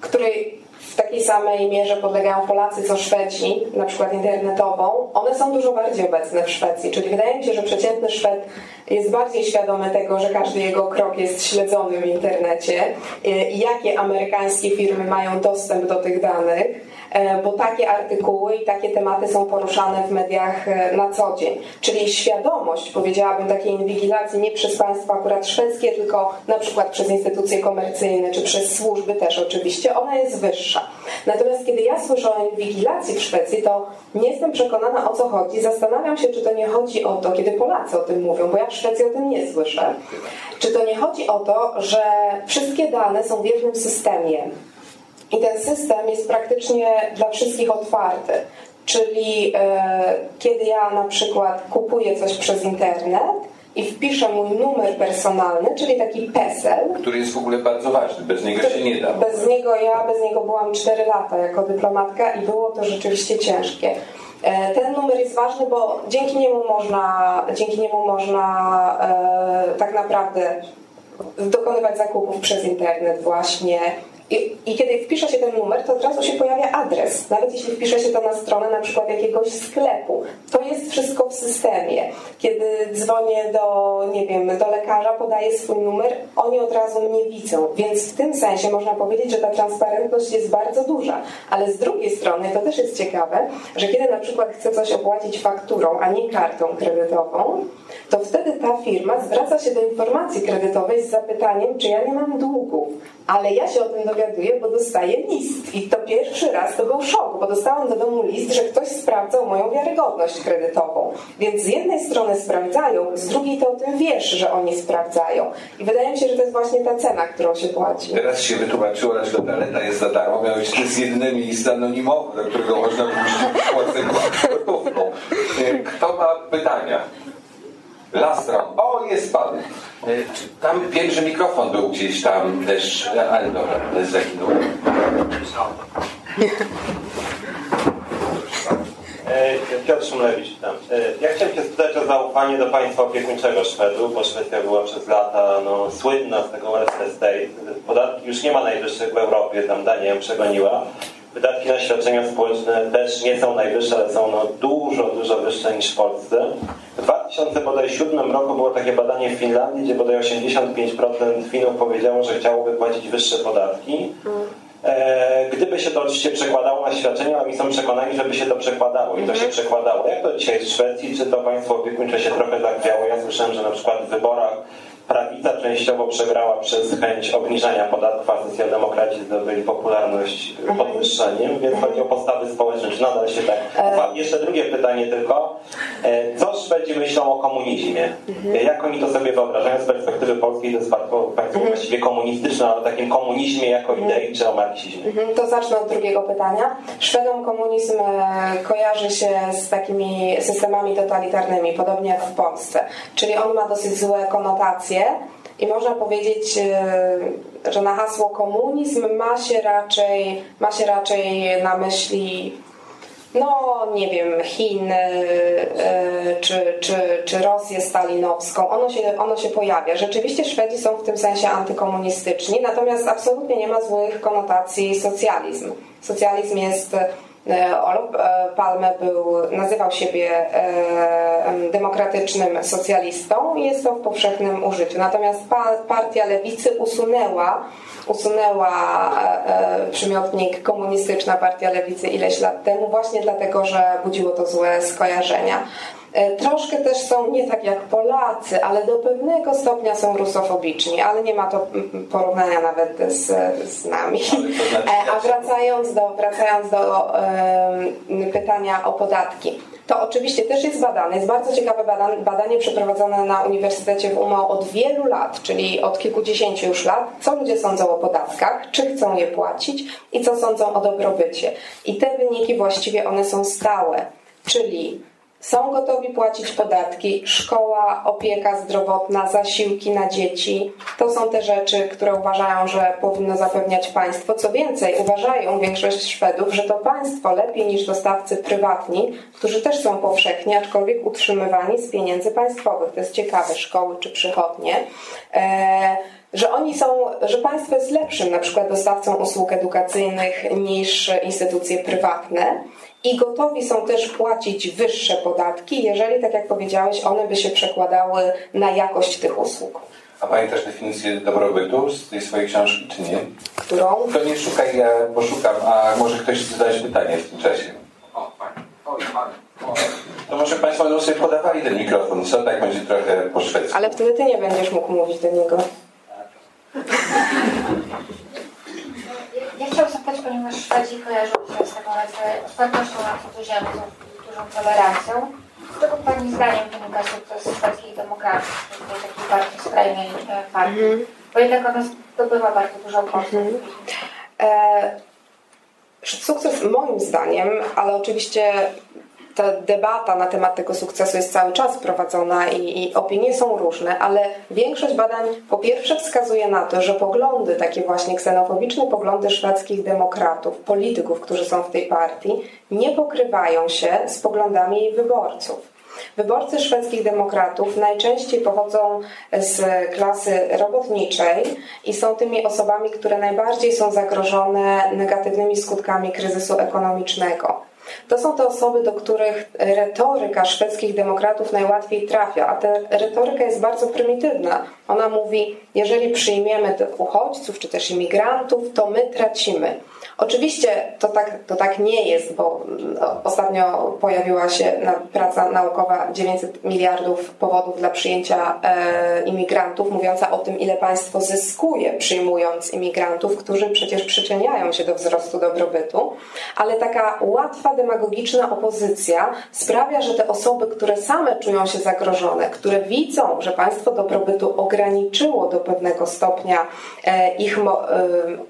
której w takiej samej mierze podlegają Polacy co Szwedzi, na przykład internetową, one są dużo bardziej obecne w Szwecji. Czyli wydaje mi się, że przeciętny Szwed jest bardziej świadomy tego, że każdy jego krok jest śledzony w internecie i jakie amerykańskie firmy mają dostęp do tych danych. E, bo takie artykuły i takie tematy są poruszane w mediach e, na co dzień. Czyli świadomość, powiedziałabym, takiej inwigilacji nie przez państwo akurat szwedzkie, tylko na przykład przez instytucje komercyjne czy przez służby też oczywiście, ona jest wyższa. Natomiast kiedy ja słyszę o inwigilacji w Szwecji, to nie jestem przekonana o co chodzi. Zastanawiam się, czy to nie chodzi o to, kiedy Polacy o tym mówią, bo ja w Szwecji o tym nie słyszę. Czy to nie chodzi o to, że wszystkie dane są w jednym systemie i ten system jest praktycznie dla wszystkich otwarty. Czyli e, kiedy ja na przykład kupuję coś przez internet, i wpiszę mój numer personalny, czyli taki PESEL. Który jest w ogóle bardzo ważny, bez niego się nie da. Bez niego ja, bez niego byłam 4 lata jako dyplomatka i było to rzeczywiście ciężkie. E, ten numer jest ważny, bo dzięki niemu można, dzięki niemu można e, tak naprawdę dokonywać zakupów przez internet właśnie, i, I, kiedy wpisze się ten numer, to od razu się pojawia adres. Nawet jeśli wpisze się to na stronę na przykład jakiegoś sklepu. To jest wszystko w systemie. Kiedy dzwonię do, nie wiem, do lekarza, podaję swój numer, oni od razu mnie widzą. Więc w tym sensie można powiedzieć, że ta transparentność jest bardzo duża. Ale z drugiej strony to też jest ciekawe, że kiedy na przykład chcę coś opłacić fakturą, a nie kartą kredytową, to wtedy ta firma zwraca się do informacji kredytowej z zapytaniem, czy ja nie mam długów. Ale ja się o tym bo dostaję list. I to pierwszy raz to był szok, bo dostałam do domu list, że ktoś sprawdzał moją wiarygodność kredytową. Więc z jednej strony sprawdzają, z drugiej to o tym wiesz, że oni sprawdzają. I wydaje mi się, że to jest właśnie ta cena, którą się płaci. Teraz się wytłumaczyło, że toaleta jest za darmo. Miał być z jedyny list anonimowy, do którego można puścić płacę gotówką. Kto ma pytania? Lastro. O, jest pan. Tam pierwszy mikrofon był gdzieś tam też, ale dobra, zaginął. Piotr Szumlewicz tam. Ja chciałem się spytać o zaufanie do państwa opiekuńczego Szwedów, bo Szwecja była przez lata no, słynna z tego welfare state. Podatki już nie ma najwyższych w Europie, tam Dania ją przegoniła. Wydatki na świadczenia społeczne też nie są najwyższe, ale są no, dużo, dużo wyższe niż w Polsce. W 2007 roku było takie badanie w Finlandii, gdzie bodaj 85% Finów powiedziało, że chciałoby płacić wyższe podatki. E, gdyby się to oczywiście przekładało na świadczenia, oni są przekonani, żeby się to przekładało i to się przekładało. Jak to dzisiaj w Szwecji? Czy to państwo opiekuńcze się trochę zachwiało? Ja słyszałem, że na przykład w wyborach prawica częściowo przegrała przez chęć obniżania podatków, a socjaldemokraci zdobyli popularność podwyższeniem, więc chodzi o postawy społeczne, czy nadal się tak... E... Jeszcze drugie pytanie tylko. E, Szwedzi myślą o komunizmie? Mhm. Jak oni to sobie wyobrażają z perspektywy polskiej? To jest państwo, państwo mhm. właściwie komunistyczne, ale o takim komunizmie jako mhm. idei, czy o marksizmie? Mhm. To zacznę od drugiego pytania. Szwedom komunizm e, kojarzy się z takimi systemami totalitarnymi, podobnie jak w Polsce. Czyli on ma dosyć złe konotacje, i można powiedzieć, e, że na hasło komunizm ma się raczej, ma się raczej na myśli no nie wiem, Chin e, czy, czy, czy Rosję stalinowską, ono się, ono się pojawia. Rzeczywiście Szwedzi są w tym sensie antykomunistyczni, natomiast absolutnie nie ma złych konotacji socjalizm. Socjalizm jest E, Olof e, Palme był, nazywał siebie e, demokratycznym socjalistą i jest to w powszechnym użyciu. Natomiast partia lewicy usunęła, usunęła przymiotnik komunistyczna partia lewicy ileś lat temu właśnie dlatego, że budziło to złe skojarzenia. E, troszkę też są nie tak jak Polacy, ale do pewnego stopnia są rusofobiczni, ale nie ma to porównania nawet z, z nami. Znaczy, e, a wracając do, wracając do um, pytania o podatki. To oczywiście też jest badane. Jest bardzo ciekawe badanie, badanie przeprowadzone na Uniwersytecie w Umał od wielu lat, czyli od kilkudziesięciu już lat, co ludzie sądzą o podatkach, czy chcą je płacić i co sądzą o dobrobycie. I te wyniki właściwie one są stałe, czyli są gotowi płacić podatki, szkoła, opieka zdrowotna, zasiłki na dzieci. To są te rzeczy, które uważają, że powinno zapewniać państwo. Co więcej, uważają większość Szwedów, że to państwo lepiej niż dostawcy prywatni, którzy też są powszechnie, aczkolwiek utrzymywani z pieniędzy państwowych. To jest ciekawe, szkoły czy przychodnie. E, że oni są, że państwo jest lepszym na przykład dostawcą usług edukacyjnych niż instytucje prywatne i gotowi są też płacić wyższe podatki, jeżeli, tak jak powiedziałeś, one by się przekładały na jakość tych usług. A A pamiętasz definicję dobrobytu z tej swojej książki, czy nie? Którą? To nie szukaj, ja poszukam, a może ktoś zadać pytanie w tym czasie. O. Oj, fajnie. To może Państwo będą sobie podawali ten mikrofon, co? Tak będzie trochę po szwedzku. Ale wtedy ty nie będziesz mógł mówić do niego. Zapytać, ponieważ Szwedzi kojarzą się z taką otwartością na cudzoziemców i dużą tolerancją. Z czego Pani zdaniem wynika sukces szwedzkich demokratów, tej takiej partii skrajnej e, partii? Bo jednak ona zdobywa bardzo dużo głosów. E, sukces moim zdaniem, ale oczywiście ta debata na temat tego sukcesu jest cały czas prowadzona i, i, opinie są różne, ale większość badań po pierwsze wskazuje na to, że poglądy, takie właśnie ksenofobiczne poglądy szwedzkich demokratów, polityków, którzy są w tej partii, nie pokrywają się z poglądami jej wyborców. Wyborcy szwedzkich demokratów najczęściej pochodzą z klasy robotniczej i są tymi osobami, które najbardziej są zagrożone negatywnymi skutkami kryzysu ekonomicznego. To są te osoby, do których retoryka szwedzkich demokratów najłatwiej trafia, a ta retoryka jest bardzo prymitywna. Ona mówi, jeżeli przyjmiemy uchodźców czy też imigrantów, to my tracimy. Oczywiście to tak, to tak nie jest, bo ostatnio pojawiła się praca naukowa 900 miliardów powodów dla przyjęcia e, imigrantów, mówiąca o tym, ile państwo zyskuje przyjmując imigrantów, którzy przecież przyczyniają się do wzrostu dobrobytu. Ale taka łatwa, demagogiczna opozycja sprawia, że te osoby, które same czują się zagrożone, które widzą, że państwo dobrobytu ograniczyło do pewnego stopnia e, ich, e,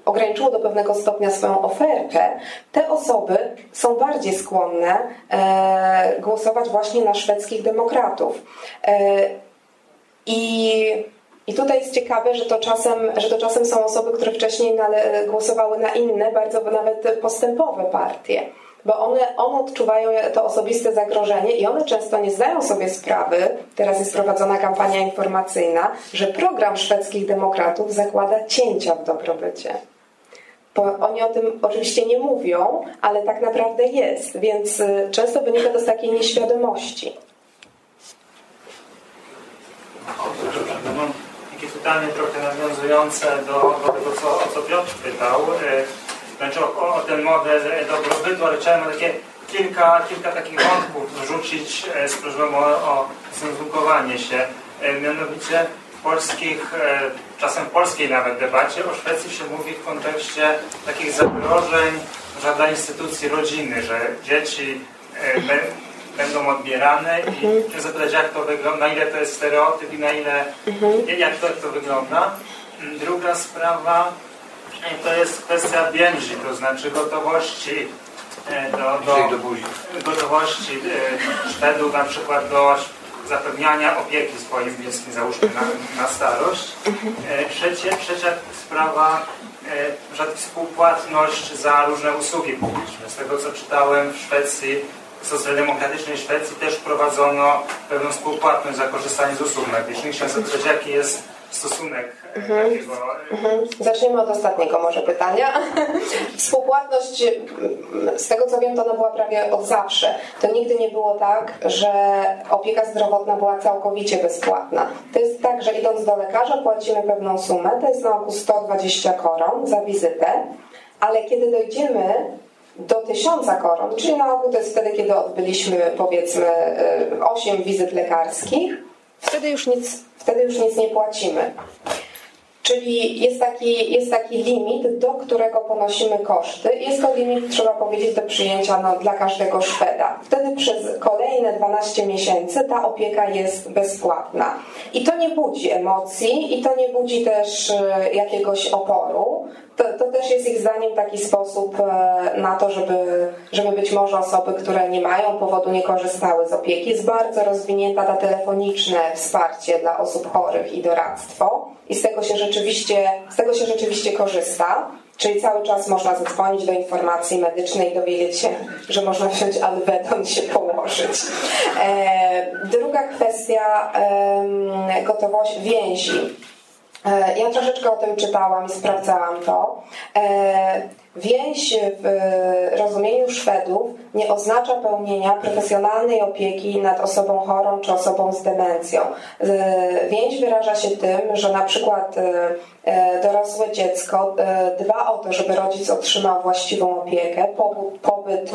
ograniczyło do pewnego stopnia swoją ofertę, te osoby są bardziej skłonne e, głosować właśnie na szwedzkich demokratów. E, I i tutaj jest ciekawe, że to czasem, że to czasem są osoby, które wcześniej głosowały na inne, bardzo nawet postępowe partie bo one, one odczuwają to osobiste zagrożenie i one często nie zdają sobie sprawy, teraz jest prowadzona kampania informacyjna, że program szwedzkich demokratów zakłada cięcia w dobrobycie. Oni o tym oczywiście nie mówią, ale tak naprawdę jest, więc y, często wynika to z takiej nieświadomości. Takie pytanie trochę nawiązujące do, do tego, co, o co Piotr pytał, y, znaczy o, o ten model dobrobytu, ale chciałem takie kilka, kilka takich wątków wrzucić y, z prośbą o, o się. Mianowicie polskich, e, czasem w polskiej nawet debacie o Szwecji się mówi w kontekście takich zagrożeń dla instytucji rodziny, że dzieci e, będą odbierane i chcę zapytać, jak to wygląda, na ile to jest stereotyp i na ile, mhm. jak, to, jak to wygląda. Druga sprawa e, to jest kwestia więzi, to znaczy gotowości do, do, gotowości Szwedów na przykład do zapewniania opieki swoim bliskim, załóżmy na, na starość. E, trzecie, trzecia sprawa, e, współpłatność za różne usługi publiczne. Z tego co czytałem w Szwecji, w socjaldemokratycznej Szwecji też wprowadzono pewną współpłatność za korzystanie z usług medycznych. Chciałem zapytać, jaki jest stosunek mhm. takiego... Mhm. Zacznijmy od ostatniego może pytania. Współpłatność, z tego co wiem, to ona była prawie od zawsze. To nigdy nie było tak, że opieka zdrowotna była całkowicie bezpłatna. To jest tak, że idąc do lekarza płacimy pewną sumę, to jest na około 120 koron za wizytę, ale kiedy dojdziemy do tysiąca koron, czyli na ogół to jest wtedy, kiedy odbyliśmy powiedzmy 8 y, wizyt lekarskich, wtedy już nic, wtedy już nic nie płacimy. Czyli jest taki, jest taki limit, do którego ponosimy koszty. Jest to limit, trzeba powiedzieć, do przyjęcia no, dla każdego Szweda. Wtedy przez kolejne 12 miesięcy ta opieka jest bezpłatna. I to nie budzi emocji i to nie budzi też e, jakiegoś oporu. To, to, też jest ich zdaniem taki sposób e, na to, żeby, żeby być może osoby, które nie mają powodu, nie korzystały z opieki. Jest bardzo rozwinięta ta telefoniczne wsparcie dla osób chorych i doradztwo i z tego się rzeczywiście, z tego się rzeczywiście korzysta. Czyli cały czas można zadzwonić do informacji medycznej i dowiedzieć się, że można wziąć alwedon i się położyć. E, druga kwestia e, gotowość więzi. E, ja troszeczkę o tym czytałam i sprawdzałam to. E, więź w rozumieniu Szwedów nie oznacza pełnienia profesjonalnej opieki nad osobą chorą czy osobą z demencją. Więź wyraża się tym, że na przykład dorosłe dziecko dba o to, żeby rodzic otrzymał właściwą opiekę, pobyt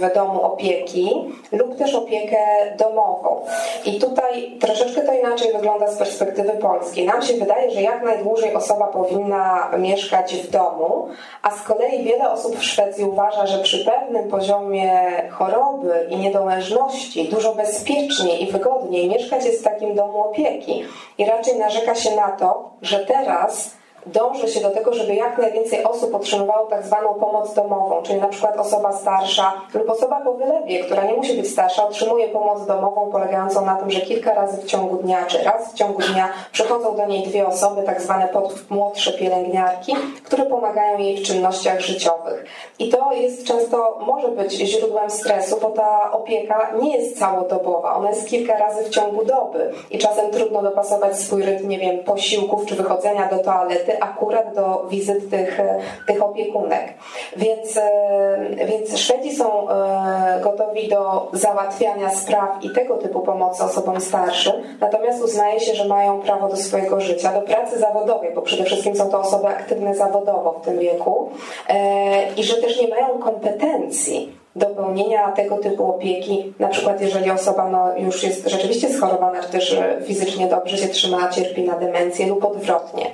w domu opieki lub też opiekę domową. I tutaj troszeczkę to inaczej wygląda z perspektywy polskiej. Nam się wydaje, że jak najdłużej osoba powinna mieszkać w domu, a z kolei wiele osób w Szwecji uważa, że przy pewnym poziomie choroby i niedołężności dużo bezpieczniej i wygodniej mieszkać jest w takim domu opieki. I raczej narzeka się na to, że teraz dąży się do tego, żeby jak najwięcej osób otrzymywało tak zwaną pomoc domową, czyli na przykład osoba starsza lub osoba po wylewie, która nie musi być starsza, otrzymuje pomoc domową polegającą na tym, że kilka razy w ciągu dnia, czy raz w ciągu dnia przychodzą do niej dwie osoby, tak zwane młodsze pielęgniarki, które pomagają jej w czynnościach życiowych. I to jest często, może być źródłem stresu, bo ta opieka nie jest całodobowa, ona jest kilka razy w ciągu doby i czasem trudno dopasować swój rytm, nie wiem, posiłków czy wychodzenia do toalety, akurat do wizyt tych, tych opiekunek. Więc, e, więc Szwedzi są e, gotowi do załatwiania spraw i tego typu pomocy osobom starszym, natomiast uznaje się, że mają prawo do swojego życia, do pracy zawodowej, bo przede wszystkim są to osoby aktywne zawodowo w tym wieku e, i że też nie mają kompetencji do pełnienia tego typu opieki, na przykład jeżeli osoba no, już jest rzeczywiście schorowana, czy też fizycznie dobrze się trzyma, cierpi na demencję lub odwrotnie.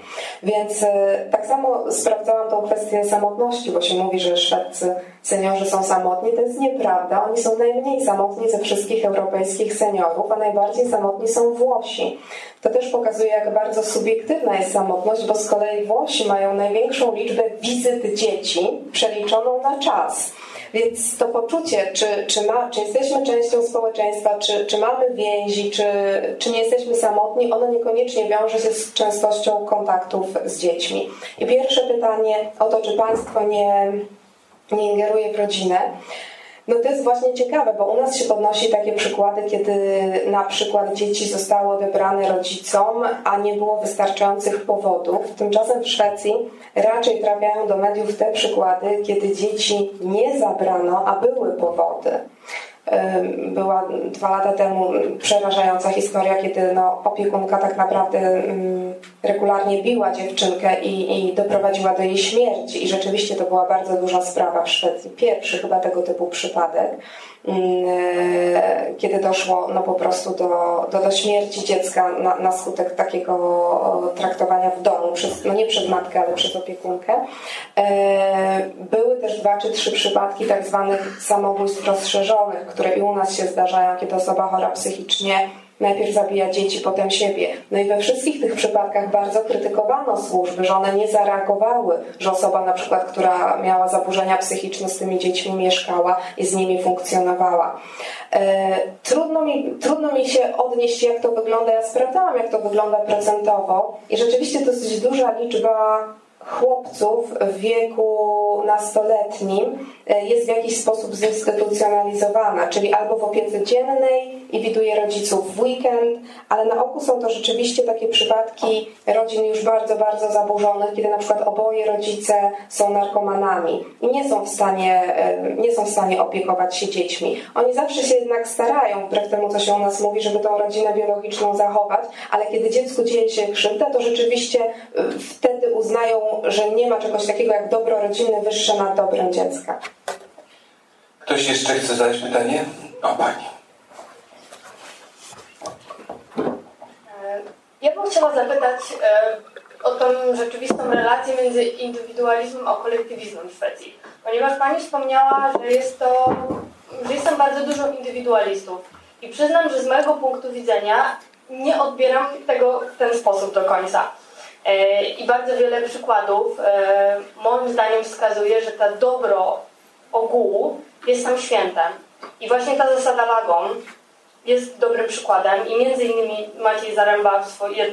Więc e, tak samo sprawdzałam tą kwestię samotności, bo się mówi, że szwedzcy seniorzy są samotni. To jest nieprawda. Oni są najmniej samotni ze wszystkich europejskich seniorów, a najbardziej samotni są Włosi. To też pokazuje, jak bardzo subiektywna jest samotność, bo z kolei Włosi mają największą liczbę wizyt dzieci przeliczoną na czas. Więc to poczucie, czy, czy, ma, czy jesteśmy częścią społeczeństwa, czy, czy mamy więzi, czy, czy nie jesteśmy samotni, ono niekoniecznie wiąże się z częstością kontaktów z dziećmi. I pierwsze pytanie o to, czy państwo nie, nie ingeruje w rodzinę. No to jest właśnie ciekawe, bo u nas się podnosi takie przykłady, kiedy na przykład dzieci zostały odebrane rodzicom, a nie było wystarczających powodów. Tymczasem w Szwecji raczej trafiają do mediów te przykłady, kiedy dzieci nie zabrano, a były powody była dwa lata temu przerażająca historia, kiedy no, opiekunka tak naprawdę regularnie biła dziewczynkę i, i doprowadziła do jej śmierci. I rzeczywiście to była bardzo duża sprawa w Szwecji. Pierwszy chyba tego typu przypadek. Mm, e, kiedy doszło no po prostu do, do, do śmierci dziecka na, na skutek takiego traktowania w domu, przez, no nie przez matkę, ale przez opiekunkę. E, były też dwa czy trzy przypadki tak zwanych samobójstw rozszerzonych, które i u nas się zdarzają, kiedy osoba chora psychicznie najpierw zabija dzieci, potem siebie. No i we wszystkich tych przypadkach bardzo krytykowano służby, że one nie zareagowały, że osoba na przykład, która miała zaburzenia psychiczne z tymi dziećmi mieszkała i z nimi funkcjonowała. E, trudno, mi, trudno mi się odnieść, jak to wygląda. Ja sprawdzałam, jak to wygląda procentowo i rzeczywiście dosyć duża liczba chłopców w wieku nastoletnim e, jest w jakiś sposób zinstytucjonalizowana, czyli albo w opiece dziennej i widuje rodziców w weekend, ale na oku są to rzeczywiście takie przypadki rodzin już bardzo, bardzo zaburzonych, kiedy na przykład oboje rodzice są narkomanami i nie są w stanie, e, nie są w stanie opiekować się dziećmi. Oni zawsze się jednak starają, wbrew temu, co się u nas mówi, żeby tą rodzinę biologiczną zachować, ale kiedy dziecku dzieje się krzywda, to rzeczywiście e, wtedy uznają że nie ma czegoś takiego jak dobro rodziny wyższe nad dobrem dziecka. Ktoś jeszcze chce zadać pytanie? O Pani. E, ja bym chciała zapytać e, o tą rzeczywistą relację między indywidualizmem a kolektywizmem w Szwecji. Ponieważ Pani wspomniała, że jest to, że jest tam bardzo dużo indywidualistów. I przyznam, że z mojego punktu widzenia nie odbieram tego w ten sposób do końca. E, I bardzo wiele przykładów e, moim zdaniem wskazuje, że to dobro ogółu jest tam świętem. I właśnie ta zasada Lagon jest dobrym przykładem i między innymi Maciej Zaręba w swoje,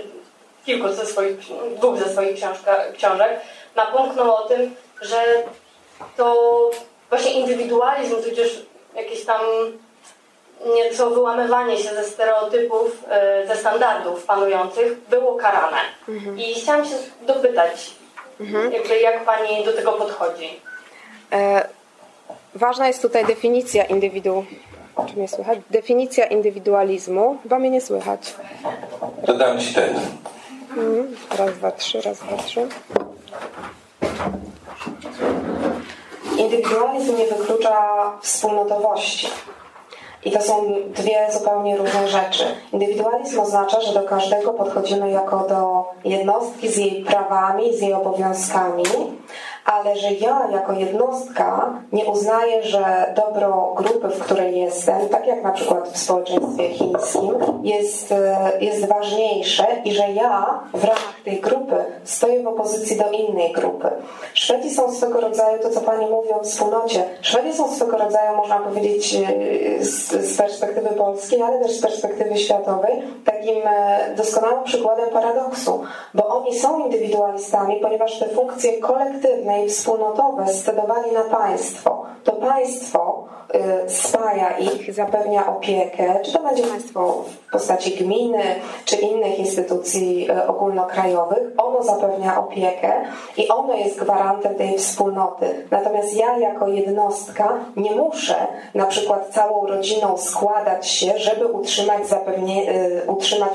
kilku ze swoich, dwóch ze swoich książka, książek napomknął o tym, że to właśnie indywidualizm, tudzież jakieś tam nieco wyłamywanie się ze stereotypów, e, ze standardów panujących było karane. Mhm. I chciałam się dopytać, mhm. jakby jak Pani do tego podchodzi? E, ważna jest tutaj definicja indywidu... Czy mnie słychać? Definicja indywidualizmu. Chyba mnie nie słychać. Dodam Ci ten. Mhm. Raz, dwa, trzy, raz, dwa, trzy. Indywidualizm nie wyklucza wspólnotowości. I to są dwie zupełnie różne rzeczy. Indywidualizm oznacza, że do każdego podchodzimy jako do jednostki z jej prawami, z jej obowiązkami, ale że ja jako jednostka nie uznaję, że dobro grupy, w której jestem, tak jak na przykład w społeczeństwie chińskim, jest, e, jest ważniejsze i że ja w ramach tej grupy stoję w opozycji do innej grupy. Szwedzi są swego rodzaju, to co Pani mówi o wspólnocie, Szwedzi są swego rodzaju, można powiedzieć, e, z, z perspektywy polskiej, ale też z perspektywy światowej, takim e, doskonałym przykładem paradoksu, bo oni są indywidualistami, ponieważ te funkcje kolektywne i wspólnotowe scedowali na państwo. To państwo spaja ich, zapewnia opiekę, czy to będzie państwo w postaci gminy, czy innych instytucji y, ogólnokrajowych. Ono zapewnia opiekę i ono jest gwarantem tej wspólnoty. Natomiast ja jako jednostka nie muszę na przykład całą rodziną składać się, żeby utrzymać, zapewnie, y, utrzymać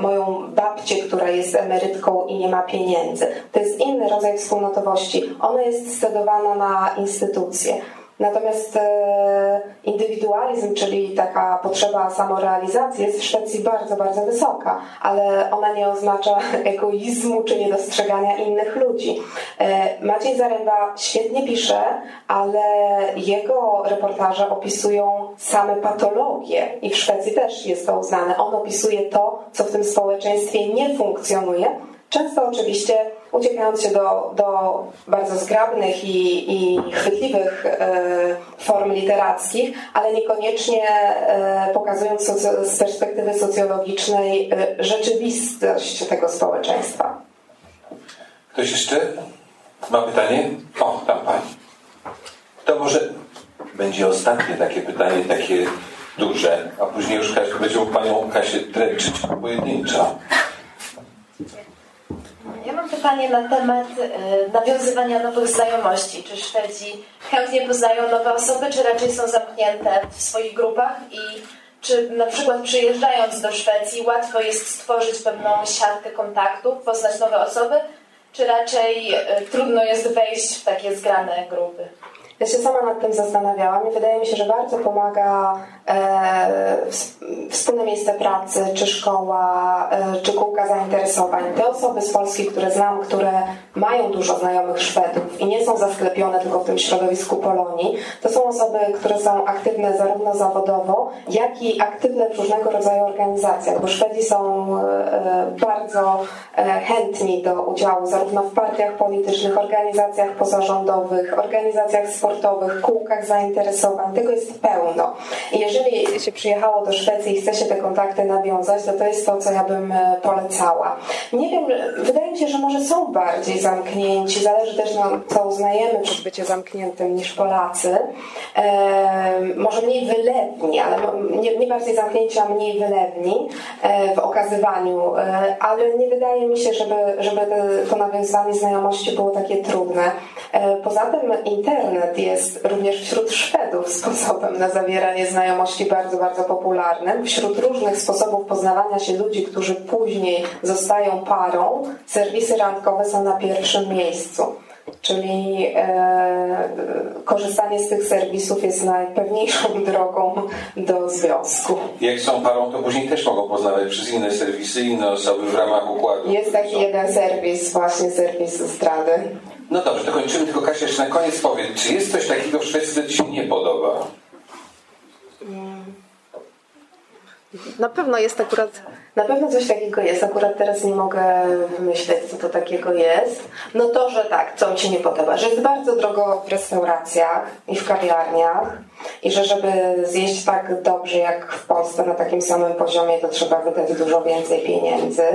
moją babcię, która jest emerytką i nie ma pieniędzy. To jest inny rodzaj wspólnotowości. Ono jest scedowane na instytucje. Natomiast e, indywidualizm, czyli taka potrzeba samorealizacji jest w Szwecji bardzo, bardzo wysoka, ale ona nie oznacza egoizmu czy niedostrzegania innych ludzi. E, Maciej Zaręba świetnie pisze, ale jego reportaże opisują same patologie i w Szwecji też jest to uznane. On opisuje to, co w tym społeczeństwie nie funkcjonuje, Często oczywiście uciekając się do, do bardzo zgrabnych i, i chwytliwych e, form literackich, ale niekoniecznie e, pokazując z perspektywy socjologicznej e, rzeczywistość tego społeczeństwa. Ktoś jeszcze ma pytanie? O, tam pani. To może będzie ostatnie takie pytanie, takie duże, a później już będzie mógł panią Kasię dręczyć pojedynczo. Ja mam pytanie na temat y, nawiązywania nowych znajomości. Czy Szwedzi chętnie poznają nowe osoby, czy raczej są zamknięte w swoich grupach i czy na przykład przyjeżdżając do Szwecji łatwo jest stworzyć pewną siatkę kontaktów, poznać nowe osoby, czy raczej y, trudno jest wejść w takie zgrane grupy? Ja się sama nad tym zastanawiałam i wydaje mi się, że bardzo pomaga e, wspólne miejsce pracy, czy szkoła, e, czy kółka zainteresowań. Te osoby z Polski, które znam, które mają dużo znajomych Szwedów i nie są zasklepione tylko w tym środowisku Polonii, to są osoby, które są aktywne zarówno zawodowo, jak i aktywne w różnego rodzaju organizacjach, bo Szwedzi są e, bardzo e, chętni do udziału zarówno w partiach politycznych, organizacjach pozarządowych, organizacjach sportowych, sportowych, kółkach zainteresowań. Tego jest pełno. Jeżeli się przyjechało do Szwecji i chce się te kontakty nawiązać, to to jest to, co ja bym e, polecała. Nie wiem, wydaje mi się, że może są bardziej zamknięci. Zależy też, no, co uznajemy przez bycie zamkniętym niż Polacy. E, może mniej wylewni, ale nie, nie bardziej zamknięci, a mniej wylewni e, w okazywaniu. E, ale nie wydaje mi się, żeby, żeby to nawiązywanie znajomości było takie trudne. E, poza tym internet jest również wśród Szwedów sposobem na zawieranie znajomości bardzo, bardzo popularnym. Wśród różnych sposobów poznawania się ludzi, którzy później zostają parą, serwisy randkowe są na pierwszym miejscu. Czyli e, korzystanie z tych serwisów jest najpewniejszą drogą do związku. Jak są parą, to później też mogą poznawać przez inne serwisy, inne osoby w ramach układu. Jest taki jeden serwis, właśnie serwis zdrady. No dobrze, to kończymy, tylko Kasia jeszcze na koniec powiedz, czy jest coś takiego w Szwecji, co Ci się nie podoba? Na pewno jest akurat, na pewno coś takiego jest. Akurat teraz nie mogę wymyśleć, co to takiego jest. No to, że tak, co mi się nie podoba, że jest bardzo drogo w restauracjach i w kawiarniach i że żeby zjeść tak dobrze jak w Polsce na takim samym poziomie, to trzeba wydać dużo więcej pieniędzy.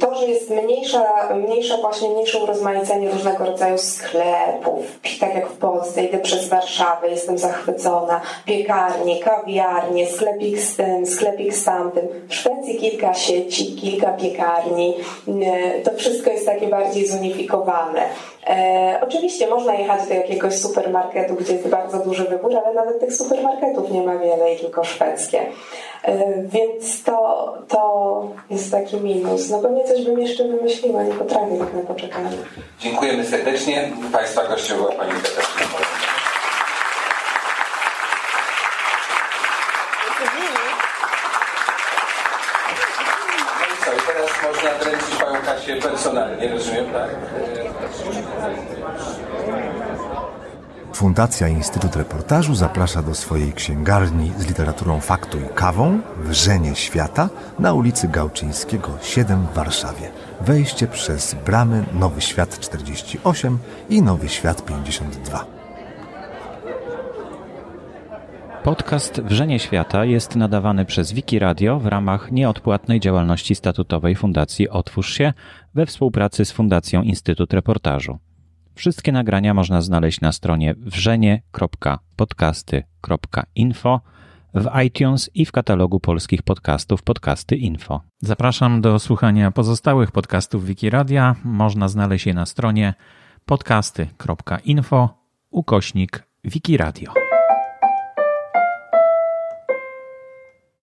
To, że jest mniejsza, mniejsza właśnie mniejsze urozmaicenie różnego rodzaju sklepów, tak jak w Polsce, idę przez Warszawę, jestem zachwycona, piekarnie, kawiarnie, sklepik z tym, sklepik z tamtym. W Szwecji kilka sieci, kilka piekarni, to wszystko jest takie bardziej zunifikowane. E, oczywiście można jechać do jakiegoś supermarketu, gdzie jest bardzo duży wybór, ale nawet tych supermarketów nie ma wiele i tylko szwedzkie. E, więc to, to jest taki minus. No pewnie coś bym jeszcze wymyśliła, nie potrafię tak na poczekanie. Dziękujemy serdecznie. Państwa gościem była Pani Katarzyna No i co, i teraz można wręczyć Personalnie, rozumiem, tak? Fundacja Instytut Reportażu zaprasza do swojej księgarni z literaturą faktu i kawą Wrzenie Świata na ulicy Gałczyńskiego 7 w Warszawie. Wejście przez bramy Nowy Świat 48 i Nowy Świat 52. Podcast Wrzenie Świata jest nadawany przez Wiki Radio w ramach nieodpłatnej działalności statutowej Fundacji Otwórz się we współpracy z Fundacją Instytut Reportażu. Wszystkie nagrania można znaleźć na stronie wrzenie.podcasty.info, w iTunes i w katalogu polskich podcastów Podcasty Info. Zapraszam do słuchania pozostałych podcastów Wikiradia. Można znaleźć je na stronie podcasty.info ukośnik Wikiradio.